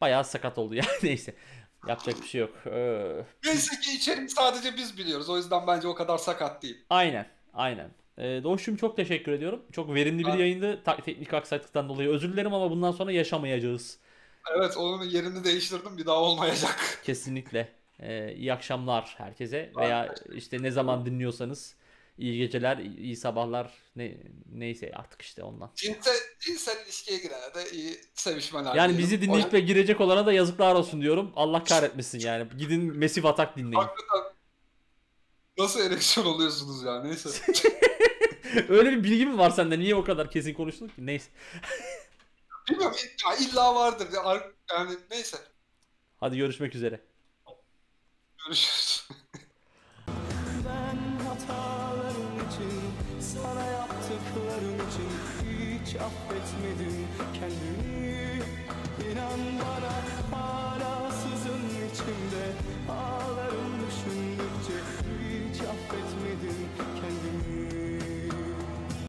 Speaker 2: bayağı sakat oldu yani neyse yapacak bir şey yok. E,
Speaker 3: Neyse ki içerik sadece biz biliyoruz. O yüzden bence o kadar sakat değil.
Speaker 2: Aynen, aynen. Ee, Doğuş'cum çok teşekkür ediyorum. Çok verimli bir yayındı. Ta- teknik aksaklıktan dolayı özür dilerim ama bundan sonra yaşamayacağız.
Speaker 3: Evet onun yerini değiştirdim bir daha olmayacak.
Speaker 2: Kesinlikle. Ee, iyi akşamlar herkese veya işte ne zaman dinliyorsanız iyi geceler, iyi sabahlar ne neyse artık işte ondan.
Speaker 3: Cinsel, cinsel ilişkiye girene de iyi sevişmeler
Speaker 2: Yani
Speaker 3: diyelim.
Speaker 2: bizi dinleyip de girecek olana da yazıklar olsun diyorum. Allah kahretmesin yani. Gidin Mesif Atak dinleyin.
Speaker 3: Hakikaten nasıl ereksiyon oluyorsunuz ya neyse.
Speaker 2: Öyle bir bilgi mi var sende? Niye o kadar kesin konuştun ki? Neyse.
Speaker 3: Bilmiyorum ya illa vardır. Ya, ar- Yani neyse.
Speaker 2: Hadi görüşmek üzere.
Speaker 3: Görüşürüz.